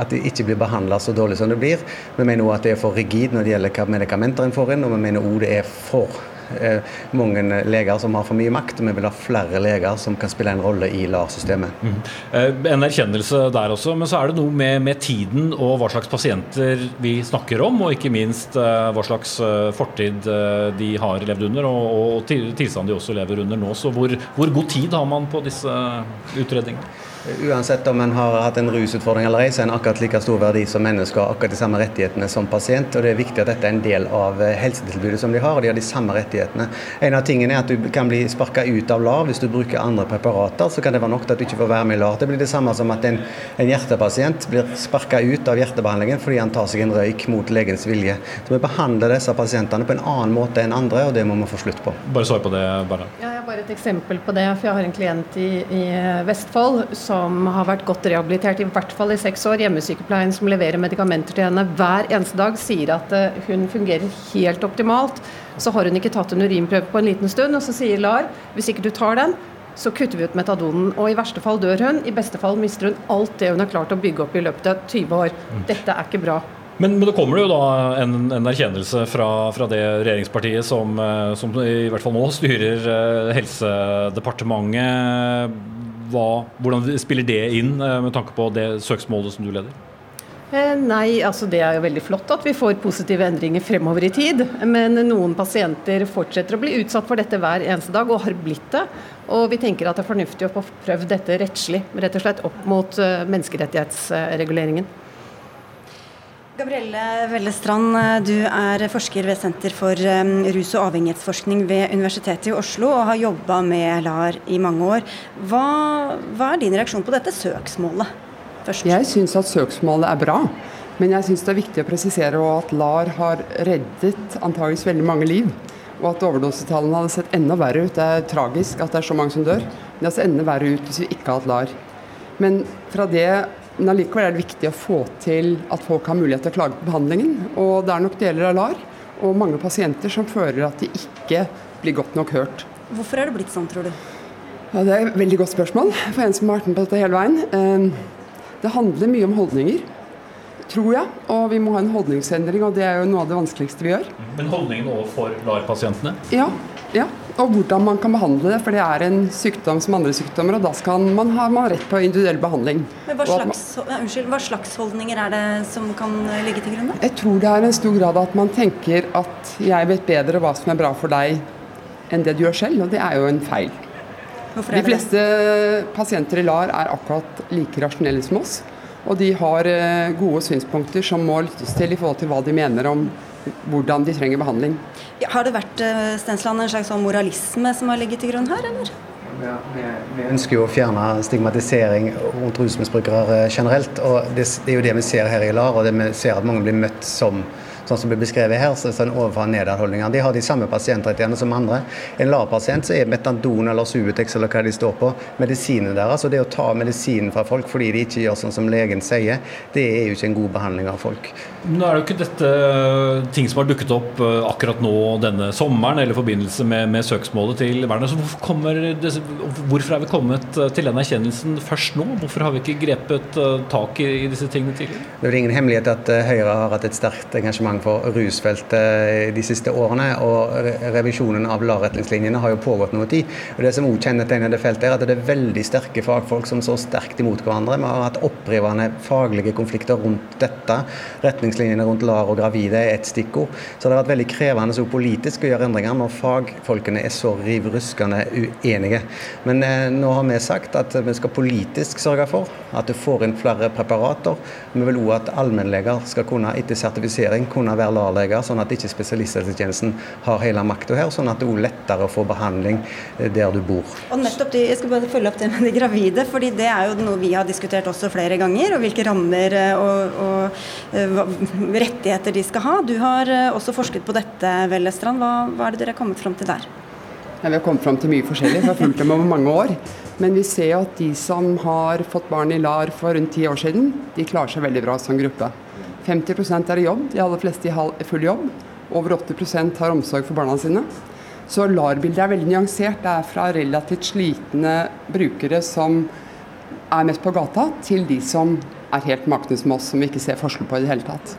at de ikke blir behandla så dårlig som det blir. Vi mener òg at det er for rigid når det gjelder hva medikamenter en får inn, og vi mener òg det er for mange leger som har for mye makt. og Vi vil ha flere leger som kan spille en rolle i LAR-systemet. Mm. En erkjennelse der også, men så er det noe med, med tiden og hva slags pasienter vi snakker om, og ikke minst eh, hva slags eh, fortid de har levd under, og, og til- tilstanden de også lever under nå. Så hvor, hvor god tid har man på disse utredningene? Uansett om en har hatt en rusutfordring eller ei, så er en akkurat like stor verdi som mennesker har akkurat de samme rettighetene som pasient. og Det er viktig at dette er en del av eh, helsetilbudet som de har, og de har de samme rettighetene. En av tingene er at du kan bli sparka ut av LAR hvis du bruker andre preparater. Så kan det være nok til at du ikke får være med i LAR. Det blir det samme som at en, en hjertepasient blir sparka ut av hjertebehandlingen fordi han tar seg en røyk mot legens vilje. Så vi behandler disse pasientene på en annen måte enn andre, og det må vi få slutt på. Bare svar på det, Berna. Ja, jeg har bare et eksempel på det. for Jeg har en klient i, i Vestfold som har vært godt rehabilitert, i hvert fall i seks år. Hjemmesykepleien som leverer medikamenter til henne hver eneste dag, sier at eh, hun fungerer helt optimalt. Så har hun ikke tatt en urinprøve på en liten stund, og så sier LAR hvis ikke du tar den, så kutter vi ut metadonen. Og i verste fall dør hun, i beste fall mister hun alt det hun har klart å bygge opp i løpet av 20 år. Dette er ikke bra. Men, men det kommer jo da en, en erkjennelse fra, fra, det regjeringspartiet som, eh, som, i hvert fall nå styrer eh, Helsedepartementet. Hva, hvordan spiller det inn eh, med tanke på det søksmålet som du leder? Nei, altså det er jo veldig flott at vi får positive endringer fremover i tid. Men noen pasienter fortsetter å bli utsatt for dette hver eneste dag, og har blitt det. Og vi tenker at det er fornuftig å få prøvd dette rettslig, rett og slett opp mot menneskerettighetsreguleringen. Gabrielle Vellestrand, du er forsker ved Senter for um, rus- og avhengighetsforskning ved Universitetet i Oslo og har jobba med LAR i mange år. Hva, hva, er din reaksjon på dette søksmålet? Først? Jeg syns at søksmålet er bra. Men jeg syns det er viktig å presisere at LAR har reddet antageligvis veldig mange liv. Og at overdosetallene hadde sett enda verre ut. Det er tragisk at det er så mange som dør. Men det hadde sett enda verre ut hvis vi ikke hadde hatt LAR. Men fra det men allikevel er det viktig å få til at folk har mulighet til å klage på behandlingen. Og det er nok deler av LAR og mange pasienter som føler at de ikke blir godt nok hørt. Hvorfor er det blitt sånn, tror du? Ja, det er et veldig godt spørsmål for en som har vært med på dette hele veien. Ehm, det handler mye om holdninger, tror jeg. Og vi må ha en holdningsendring, og det er jo noe av det vanskeligste vi gjør. Men holdningen overfor LAR-pasientene? Ja, ja, og hvordan man kan behandle det. For det er en sykdom som andre sykdommer, og da skal man har man rett på individuell behandling. Men hva slags, man, unnskyld, hva slags holdninger er det som kan ligge til grunn? Da? Jeg tror det er en stor grad at man tenker at jeg vet bedre hva som er bra for deg enn det du gjør selv, og det er jo en feil. De fleste pasienter i LAR er akkurat like rasjonelle som oss. Og de har eh, gode synspunkter som må lyttes til i forhold til hva de mener om hvordan de trenger behandling. Ja, har det vært eh, Stensland, en slags sånn moralisme som har ligget til grunn her, eller? Ja, vi, vi, ønsker jo å fjerne stigmatisering rundt rusmisbrukere eh, generelt. og det, det, er jo det vi ser her i LAR, og det vi ser at mange blir møtt som sånn som blir beskrevet her, så er sånn overfor nedadholdninger. De har de samme pasientrettighetene som andre. En LAR-pasient så er metadon eller Subutex eller hva de står på, medisinen deres. Og det å ta medisinen fra folk fordi de ikke gjør sånn som legen sier, det er jo ikke en god behandling av folk. Nå er det jo ikke dette eh, ting som har dukket opp eh, akkurat nå denne sommeren eller i forbindelse med, med søksmålet til Werner. Så hvorfor, det, hvorfor, er vi kommet eh, til den erkjennelsen først nå? Hvorfor har vi ikke grepet tak i, i disse tingene tidligere? Det er ingen hemmelighet at Høyre har hatt et sterkt engasjement for rusfeltet de siste årene. og Revisjonen av LAR-retningslinjene har jo pågått noe tid. og Det som òg kjennetegner det feltet, er at det er veldig sterke fagfolk som står sterkt imot hverandre. Vi har hatt opprivende faglige konflikter rundt dette. Retningslinjene rundt LAR og gravide er et stikkord. Så det har vært veldig krevende så politisk å gjøre endringer når fagfolkene er så riv ruskende uenige. Men eh, nå har vi sagt at vi skal politisk sørge for at du får inn flere preparater. Vi vil òg at allmennleger skal kunne etter sertifisering kunne kunne være LAR-leger, sånn at ikke spesialisthelsetjenesten har hele makta her. Sånn at det er lettere å få behandling eh, der du bor. Og nettopp de, Jeg skal bare følge opp det med de gravide, fordi det er jo noe vi har diskutert også flere ganger. og Hvilke rammer eh, og, og, og eh, rettigheter de skal ha. Du har også forsket på dette, Vellestrand. Hva, hva er det dere har kommet fram til der? Ja, vi har kommet fram til mye forskjellig. Vi har fulgt dem over mange år. Men vi ser at de som har fått barn i LAR for rundt ti år siden, de klarer seg veldig bra som gruppe. 50% er i jobb, de aller fleste i full jobb. Over 80% har omsorg for barna sine. Så LAR-bildet er veldig nyansert. Det er fra relativt slitne brukere som er mest på gata, til de som er helt makne som oss, som vi ikke ser forskjell på i det hele tatt.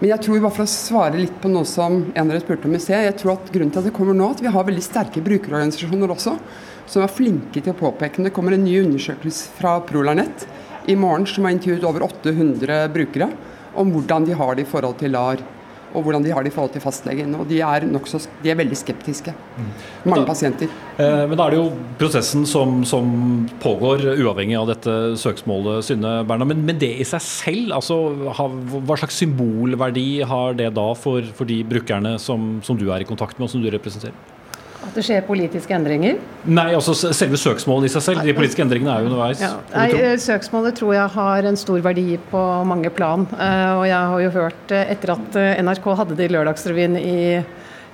Men jeg tror bare for å svare litt på noe som en av dere spurte om i sted, jeg tror at grunnen til at det kommer nå, at vi har veldig sterke brukerorganisasjoner også, som er flinke til å påpeke. Det kommer en ny undersøkelse fra Prolarnett i morgen som har intervjuet over 800 brukere om hvordan de har det i forhold til LAR. Og hvordan de har det i forhold til fastlegen. Og de er, nokså, de er veldig skeptiske. Mm. Mange da, pasienter. Eh, men da er det jo prosessen som, som, pågår uavhengig av dette søksmålet, Synne Berna. Men, men, det i seg selv, altså, hva slags symbolverdi har det da for, for de brukerne som, som du er i kontakt med, og som du representerer? At det skjer politiske endringer? Nei, altså selve søksmålet i seg selv. De politiske endringene er jo underveis. Ja. Nei, eh, Søksmålet tror jeg har en stor verdi på mange plan. Eh, og jeg har jo hørt, eh, etter at NRK hadde det i Lørdagsrevyen i,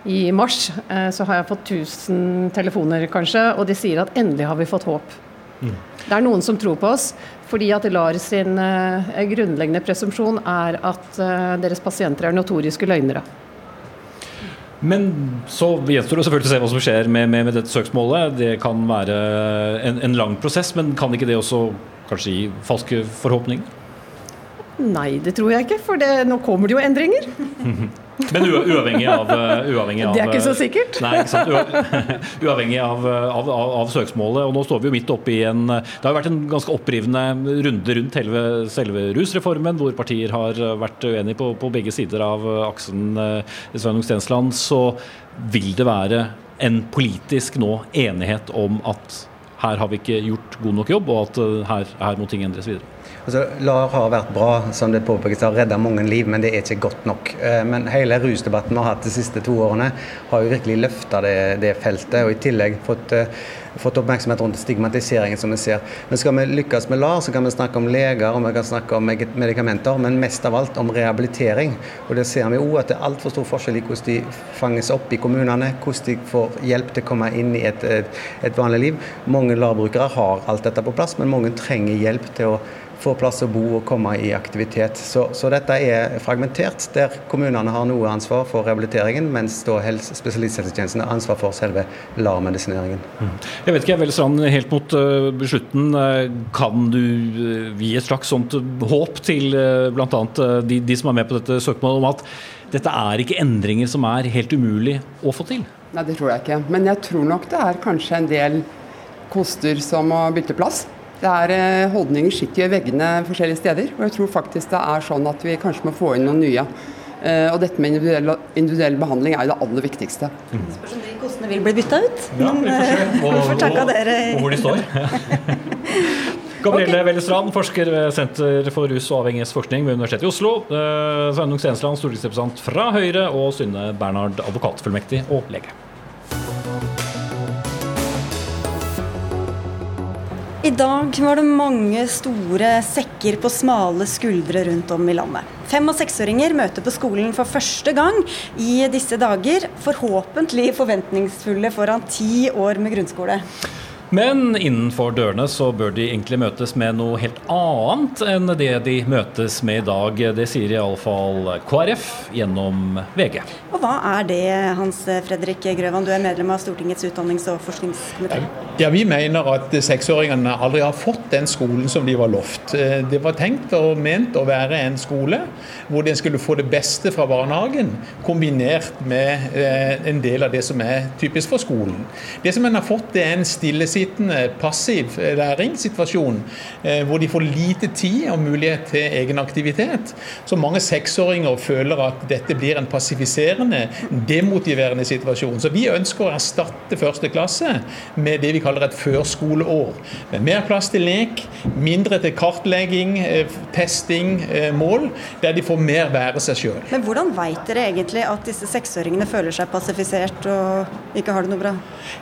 i mars, så har jeg fått 1000 telefoner, kanskje, og de sier at endelig har vi fått håp. Det er noen som tror på oss, fordi at LAR sin grunnleggende presumpsjon er at deres pasienter er notoriske løgnere. Men så gjenstår det selvfølgelig å se hva som skjer med, med, med dette søksmålet. Det kan være en, en lang prosess, men kan ikke det også kanskje gi falske forhåpninger? Nei, det tror jeg ikke, for det, nå kommer det jo endringer. Men uavhengig av, eh, uavhengig av Det er ikke så sikkert. Nei, ikke sant? Uavhengig av, av, av, av, søksmålet. Og nå står vi jo midt oppe i en Det har jo vært en ganske opprivende runde rundt selve, selve rusreformen, hvor partier har vært uenige på, på begge sider av aksen eh, Sveinung Stensland. Så vil det være en politisk nå enighet om at her har vi ikke gjort god nok jobb, og at eh, her, her må ting endres videre? Altså, LAR har vært bra, som det påpekes, har redda mange liv, men det er ikke godt nok. Eh, men hele rusdebatten vi har hatt de siste to årene, har jo virkelig løfta det, det, feltet. Og i tillegg fått, eh, fått, oppmerksomhet rundt stigmatiseringen som vi ser. Men skal vi lykkes med LAR, så kan vi snakke om leger og vi kan snakke om medikamenter, men mest av alt om rehabilitering. Og det ser vi òg at det er altfor stor forskjell i hvordan de fanges opp i kommunene, hvordan de får hjelp til å komme inn i et, et, et vanlig liv. Mange LAR-brukere har alt dette på plass, men mange trenger hjelp til å få plass å bo og komme i aktivitet. Så, så, dette er fragmentert, der kommunene har noe ansvar for rehabiliteringen, mens da spesialisthelsetjenesten har ansvar for selve LAR-medisineringen. Mm. Jeg vet ikke, Vel Strand, helt mot uh, slutten, uh, kan du uh, gi et slags sånt håp til uh, bl.a. De, de som er med på dette søknadet, om at dette er ikke endringer som er helt umulig å få til? Nei, det tror jeg ikke. Men jeg tror nok det er kanskje en del koster som må bytte plass. Det er eh, Holdninger sitter i veggene forskjellige steder, og jeg tror faktisk det er sånn at vi kanskje må få inn noen nye. Uh, og dette med individuell, individuell, behandling er jo det aller viktigste. Mm. Spørs om de kostene vil bli bytta ut. Ja, vi får se Og, hvor, dere. og hvor de står. Gabrielle okay. Wellestrand, forsker ved Senter for rus- og avhengighetsforskning ved Universitetet i Oslo. Sveinung Stensland, stortingsrepresentant fra Høyre, og Synne Bernhard, advokatfullmektig og lege. I dag var det mange store sekker på smale skuldre rundt om i landet. Fem- og seksåringer møter på skolen for første gang i disse dager, forhåpentlig forventningsfulle foran ti år med grunnskole. Men innenfor dørene så bør de egentlig møtes med noe helt annet enn det de møtes med i dag. Det sier iallfall KrF gjennom VG. Og hva er det, Hans Fredrik Grøvan, du er medlem av Stortingets utdannings- og forskningskomité? Ja, Vi mener at seksåringene aldri har fått den skolen som de var lovt. Det var tenkt og ment å være en skole hvor de skulle få det beste fra barnehagen, kombinert med eh, en del av det som er typisk for skolen. Det som en har fått, det er en stille stillesittende, passiv læringssituasjon, eh, hvor de får lite tid og mulighet til egen aktivitet. Så mange seksåringer føler at dette blir en passifiserende, demotiverende situasjon. Så vi ønsker å erstatte første klasse med det vi kaller et førskoleår. Med mer plass til lek, mindre til kartlegging, eh, testing, eh, mål, der de får mer være seg sjøl. Men hvordan veit dere egentlig at disse seksåringene føler seg passifisert og ikke har det noe bra?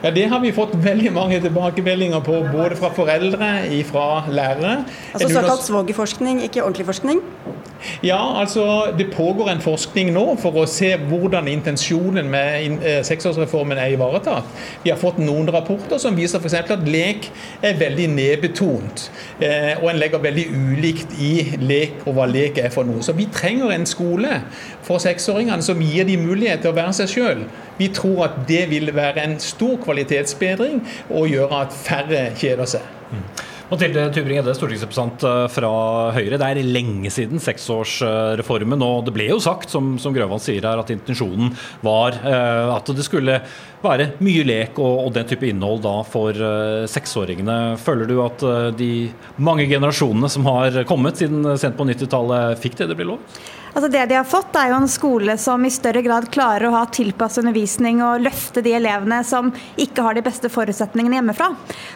Ja, Det har vi fått veldig mange tilbakemeldinger tilbakemeldinger på både fra foreldre, fra lærere. Altså såkalt svogerforskning, ikke ordentlig forskning? Ja, altså det pågår en forskning nå for å se hvordan intensjonen med eh, seksårsreformen er ivaretatt. Vi har fått noen rapporter som viser f.eks. at lek er veldig nedbetont. Eh, og en legger veldig ulikt i lek og hva lek er for noe. Så vi trenger en skole for seksåringene som gir dem mulighet til å være seg sjøl. Vi tror at det vil være en stor kvalitetsbedring og gjøre at færre kjeder seg. Mathilde Tybring-Edde, stortingsrepresentant eh, fra Høyre. Det er lenge siden seksårsreformen. Og det ble jo sagt, som, som Grøvan sier her, at intensjonen var uh, at det skulle være mye lek og, og den type innhold da for seksåringene. Føler du at de mange generasjonene som har kommet siden sent på 90-tallet, fikk det det ble lov? Altså det de har fått, er jo en skole som i større grad klarer å ha tilpasset undervisning og løfte de elevene som ikke har de beste forutsetningene hjemmefra.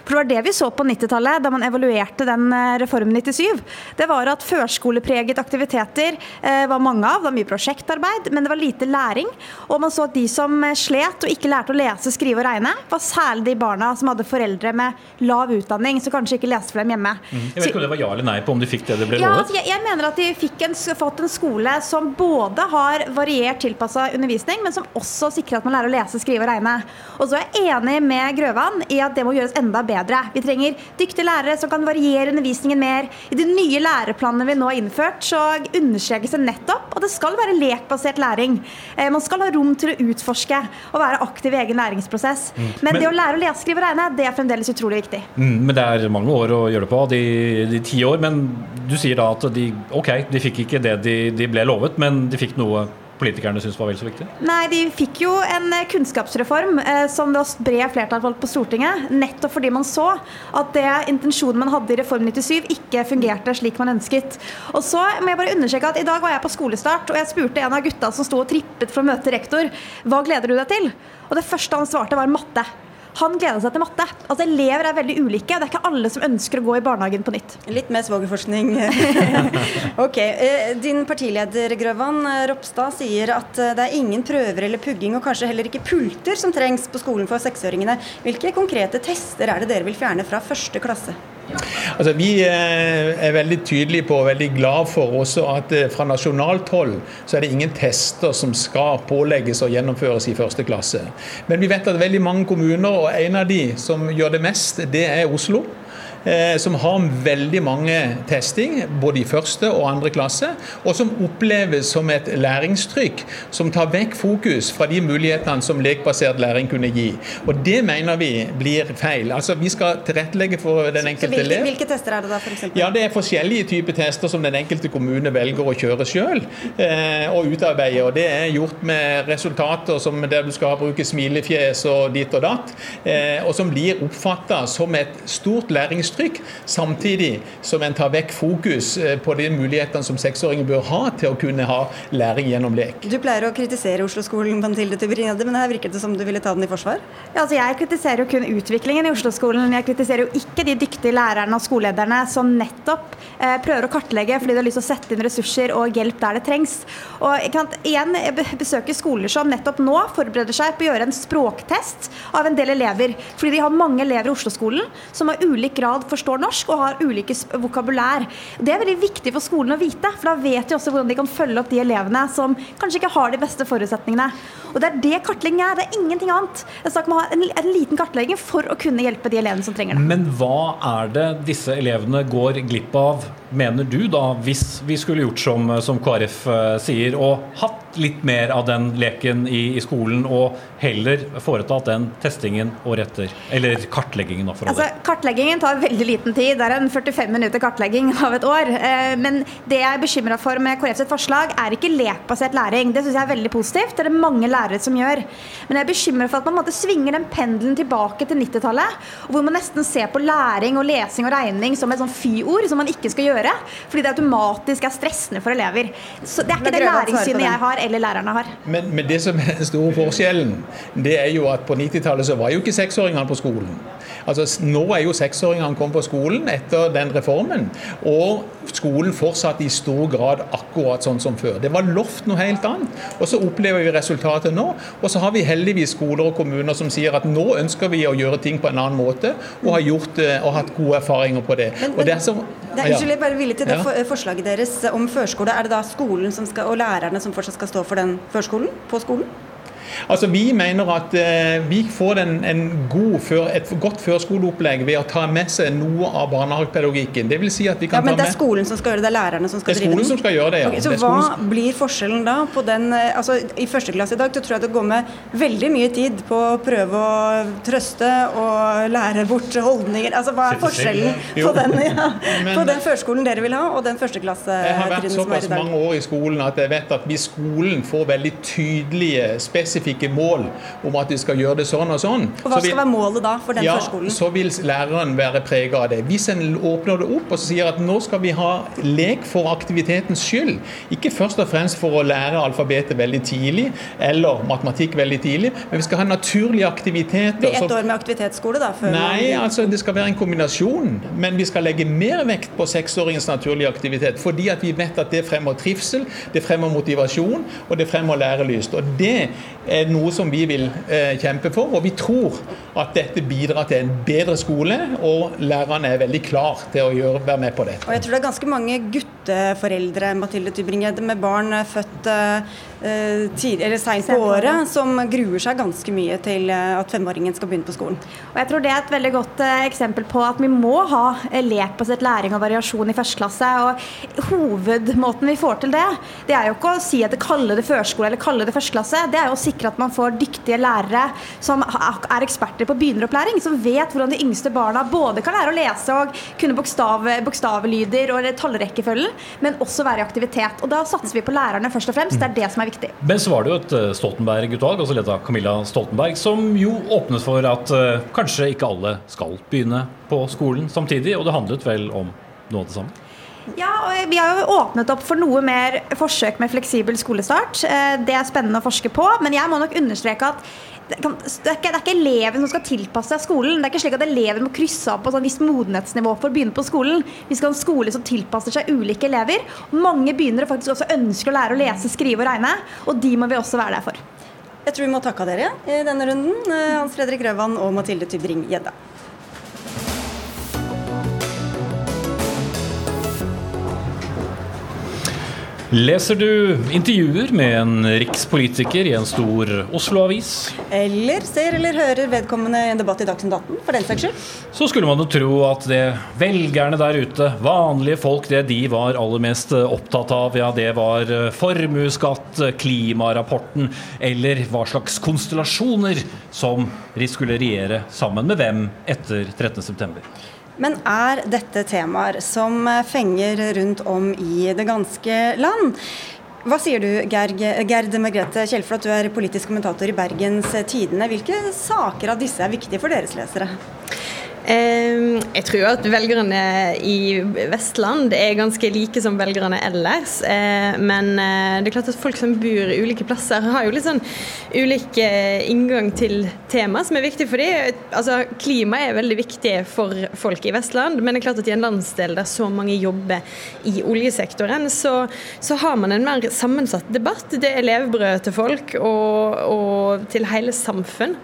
For Det var det vi så på 90-tallet, da man evaluerte den eh, reformen 97. Det var at førskolepreget aktiviteter eh, var mange av. Det var mye prosjektarbeid, men det var lite læring. Og man så at de som eh, slet og ikke lærte å lese, skrive og regne, var særlig de barna som hadde foreldre med lav utdanning, som kanskje ikke leste for dem hjemme. Mm. Jeg vet ikke om det var ja eller nei på om de fikk det det ble ja, lovet? Altså, jeg, jeg, mener at de fikk en, fått en skole skole som både har variert tilpassa undervisning, men som også sikrer at man lærer å lese, skrive og regne. Og så er jeg enig med Grøvan i at det må gjøres enda bedre. Vi trenger dyktige lærere som kan variere undervisningen mer. I de nye læreplanene vi nå har innført, så understrekes det nettopp at det skal være lekbasert læring. Eh, Man skal ha rom til å utforske og være aktiv i egen læringsprosess. Mm. Men, Men- det å lære å lese, skrive og regne, det er fremdeles utrolig viktig. Mm, men det er mange år å gjøre det på, de, de ti år. Men du sier da at de ok, de fikk ikke det de, de ble lovet, men de fikk noe politikerne syntes var vel så viktig? Nei, de fikk jo en eh, kunnskapsreform eh, som det var bred flertall på Stortinget, nettopp fordi man så at det intensjonen man hadde i Reform 97 ikke fungerte slik man ønsket. Og så må jeg bare understreke at i dag var jeg på skolestart, og jeg spurte en av gutta som sto og trippet for å møte rektor, hva gleder du deg til? Og det første han svarte var matte. Han gleda seg til matte. Altså Elever er veldig ulike. Det er ikke alle som ønsker å gå i barnehagen på nytt. Litt mer svogerforskning. ok, eh, Din partileder Grøvan eh, Ropstad sier at eh, det er ingen prøver eller pugging og kanskje heller ikke pulter som trengs på skolen for seksåringene. Hvilke konkrete tester er det dere vil fjerne fra første klasse? Altså, vi eh, er veldig tydelige på og veldig glad for også at eh, fra nasjonalt hold så er det ingen tester som skal pålegges og gjennomføres i første klasse. Men vi vet at veldig mange kommuner, og en av de som gjør det mest, det er Oslo. Eh, Som har veldig mange testing, både i første og andre klasse, og som oppleves som et læringstrykk som tar vekk fokus fra de mulighetene som lekbasert læring kunne gi. Og Det mener vi blir feil. Altså Vi skal tilrettelegge for den enkelte enkelte hvilke, elev. hvilke tester er det da, f.eks.? Ja, Det er forskjellige typer tester som den enkelte kommune velger å kjøre sjøl eh, og utarbeide. og Det er gjort med resultater som der du skal bruke smilefjes og ditt og datt, eh, og som blir oppfatta som et stort læringstrykk, samtidig som en tar vekk fokus eh, på de mulighetene som seksåringer bør ha til å kunne ha læring gjennom lek. Du pleier å kritisere Oslo-skolen, Mathilde Tybring-Gjedde, men her virket det som du ville ta den i forsvar? Ja, altså jeg kritiserer jo kun utviklingen i Oslo-skolen. Jeg kritiserer jo ikke de dyktige lærerne og skolelederne som nettopp eh, prøver å kartlegge fordi de har lyst til å sette inn ressurser og hjelp der det trengs. Og kan igjen jeg be- besøker skoler som nettopp nå forbereder seg på å gjøre en språktest av en del elever. Fordi de har mange elever i Oslo-skolen som har ulik grad forstår norsk og har ulike vokabulær. Det er veldig viktig for skolen å vite, for da vet de også hvordan de kan følge opp de elevene som kanskje ikke har de beste forutsetningene. Og det er det kartlegging er. Det er ingenting annet. Det er snakk om å ha en, en liten kartlegging for å kunne hjelpe de elevene som trenger det. Men hva er det disse elevene går glipp av, mener du da, hvis vi skulle gjort som, som KrF eh, sier, og hatt litt mer av den leken i, i skolen, og heller foretatt den testingen året etter? Eller kartleggingen, da, for Altså, kartleggingen tar veldig liten tid. Det er en 45 minutter kartlegging av et år. Eh, Men det jeg er bekymra for med KrF sitt forslag, er ikke lekbasert læring. Det syns jeg er veldig positivt. Det er det mange lærere som gjør. Men jeg er bekymra for at man måtte svinger den pendelen tilbake til 90-tallet, hvor man nesten ser på læring og lesing og regning som et sånn fy-ord som man ikke skal gjøre, fordi det automatisk er stressende for elever. Så det er ikke det læringssynet jeg har, eller lærerne har. Men, men det som er den store forskjellen, det er jo at på 90-tallet så var jo ikke seksåringene på skolen. Altså Nå er jo seksåringene kommet på skolen etter den reformen, og skolen fortsatte i stor grad akkurat sånn som før. Det var lovt noe helt annet, og så opplever vi resultatet nå. Og så har vi heldigvis skoler og kommuner som sier at nå ønsker vi å gjøre ting på en annen måte, og har gjort og hatt gode erfaringer på det. Men- men- det er så, Det Ja. unnskyld, jeg bare villig til det Ja. for, forslaget deres om førskole. Er det da skolen som skal, og lærerne som fortsatt skal stå for den førskolen på skolen? Altså, Vi mener at eh, vi får en, en god før, et godt førskoleopplegg ved å ta med seg noe av barnehagepedagogikken. Det vil si at vi kan Ja, men ta det er med skolen som skal gjøre det, det er lærerne som skal drive Det er skolen den? som skal gjøre det, ja. Okay, så Det hva som... blir forskjellen da på den eh, altså I første klasse i dag så tror jeg det går med veldig mye tid på å prøve å trøste og lære bort holdninger. Altså Hva er forskjellen på den, ja, Men- på den førskolen dere vil ha, og den førsteklassetrinnet som er i dag? Jeg har vært såpass mange år i skolen at jeg vet at hvis skolen får veldig tydelige, spesifikke mål om at de skal gjøre det sånn og sånn Og hva så vil- skal være målet da for den ja, førskolen? så vil læreren være prega av det. Hvis en åpner det opp og sier at nå skal vi ha lek for aktivitetens skyld, ikke først og fremst for å lære alfabetet veldig tidlig, eller matematikk veldig tidlig, men vi skal ha naturlige aktiviteter. Blir ett år med aktivitetsskole, da? Nei, man... altså det skal være en kombinasjon. Men vi skal legge mer vekt på seksåringens naturlige aktivitet. Fordi at vi vet at det fremmer trivsel, det fremmer motivasjon og det fremmer lærelyst. Og det er noe som vi vil eh, kjempe for. Og vi tror at dette bidrar til en bedre skole, og lærerne er veldig klar til å gjøre, være med på det. Og jeg tror det er ganske mange gutter foreldre, Mathilde Tybring-Gjedde, med barn født uh, seint på året, som gruer seg ganske mye til at femåringen skal begynne på skolen. Og jeg tror Det er et veldig godt eh, eksempel på at vi må ha lekbasert læring og variasjon i første klasse. og Hovedmåten vi får til det, det er jo ikke å si at det kaller det førskole eller kaller det første klasse. Det er jo å sikre at man får dyktige lærere som er eksperter på begynneropplæring, som vet hvordan de yngste barna både kan lære å lese og kunne bokstav, bokstavlyder og tallrekkefølgen, men også være i aktivitet. Og Da satser vi på lærerne først og fremst. Det er det som er viktig. Men så var det jo et eh, Stoltenberg-utvalg, altså ledet av Camilla Stoltenberg, som jo åpnet for at uh, kanskje ikke alle skal begynne på skolen samtidig, og det handlet vel om noe av det samme? Ja, og Vi har jo åpnet opp for noe mer forsøk med fleksibel skolestart. Eh, det er spennende å forske på, men jeg må nok understreke at det, er ikke, det, er ikke, eleven som skal tilpasse seg skolen. Det er ikke slik at eleven må krysse av på sånn visst modenhetsnivå for å begynne på skolen. Vi skal ha en skole som tilpasser seg ulike elever. Mange begynner faktisk også ønsker å lære å lese, skrive og regne, og de må vi også være der for. Jeg tror vi må takke dere i denne runden, eh, Hans Fredrik Røvan og Mathilde Tybring-Gjedde. Leser du intervjuer med en rikspolitiker i en stor Oslo-avis? Eller ser eller hører vedkommende i en debatt i Dagsnytt 18, for den saks skyld? Så skulle man jo tro at det velgerne der ute, vanlige folk, det de var aller mest opptatt av, ja det var formuesskatt, klimarapporten, eller hva slags konstellasjoner som skulle regjere sammen med hvem etter 13.9. Men er dette temaer som fenger rundt om i det ganske land? Hva sier du, Gerd, Margrethe Kjellflot, du er politisk kommentator i Bergens Tidende. Hvilke saker av disse er viktige for deres lesere? Jeg tror at velgerne i Vestland er ganske like som velgerne ellers. Eh, men eh, det er klart at folk som bor ulike plasser, har jo litt sånn ulik inngang til tema som er viktig for dem. Altså, klima er veldig viktig for folk i Vestland, men det er klart at i en landsdel der så mange jobber i oljesektoren, så, så har man en mer sammensatt debatt. Det er levebrød til folk og, og til hele samfunn.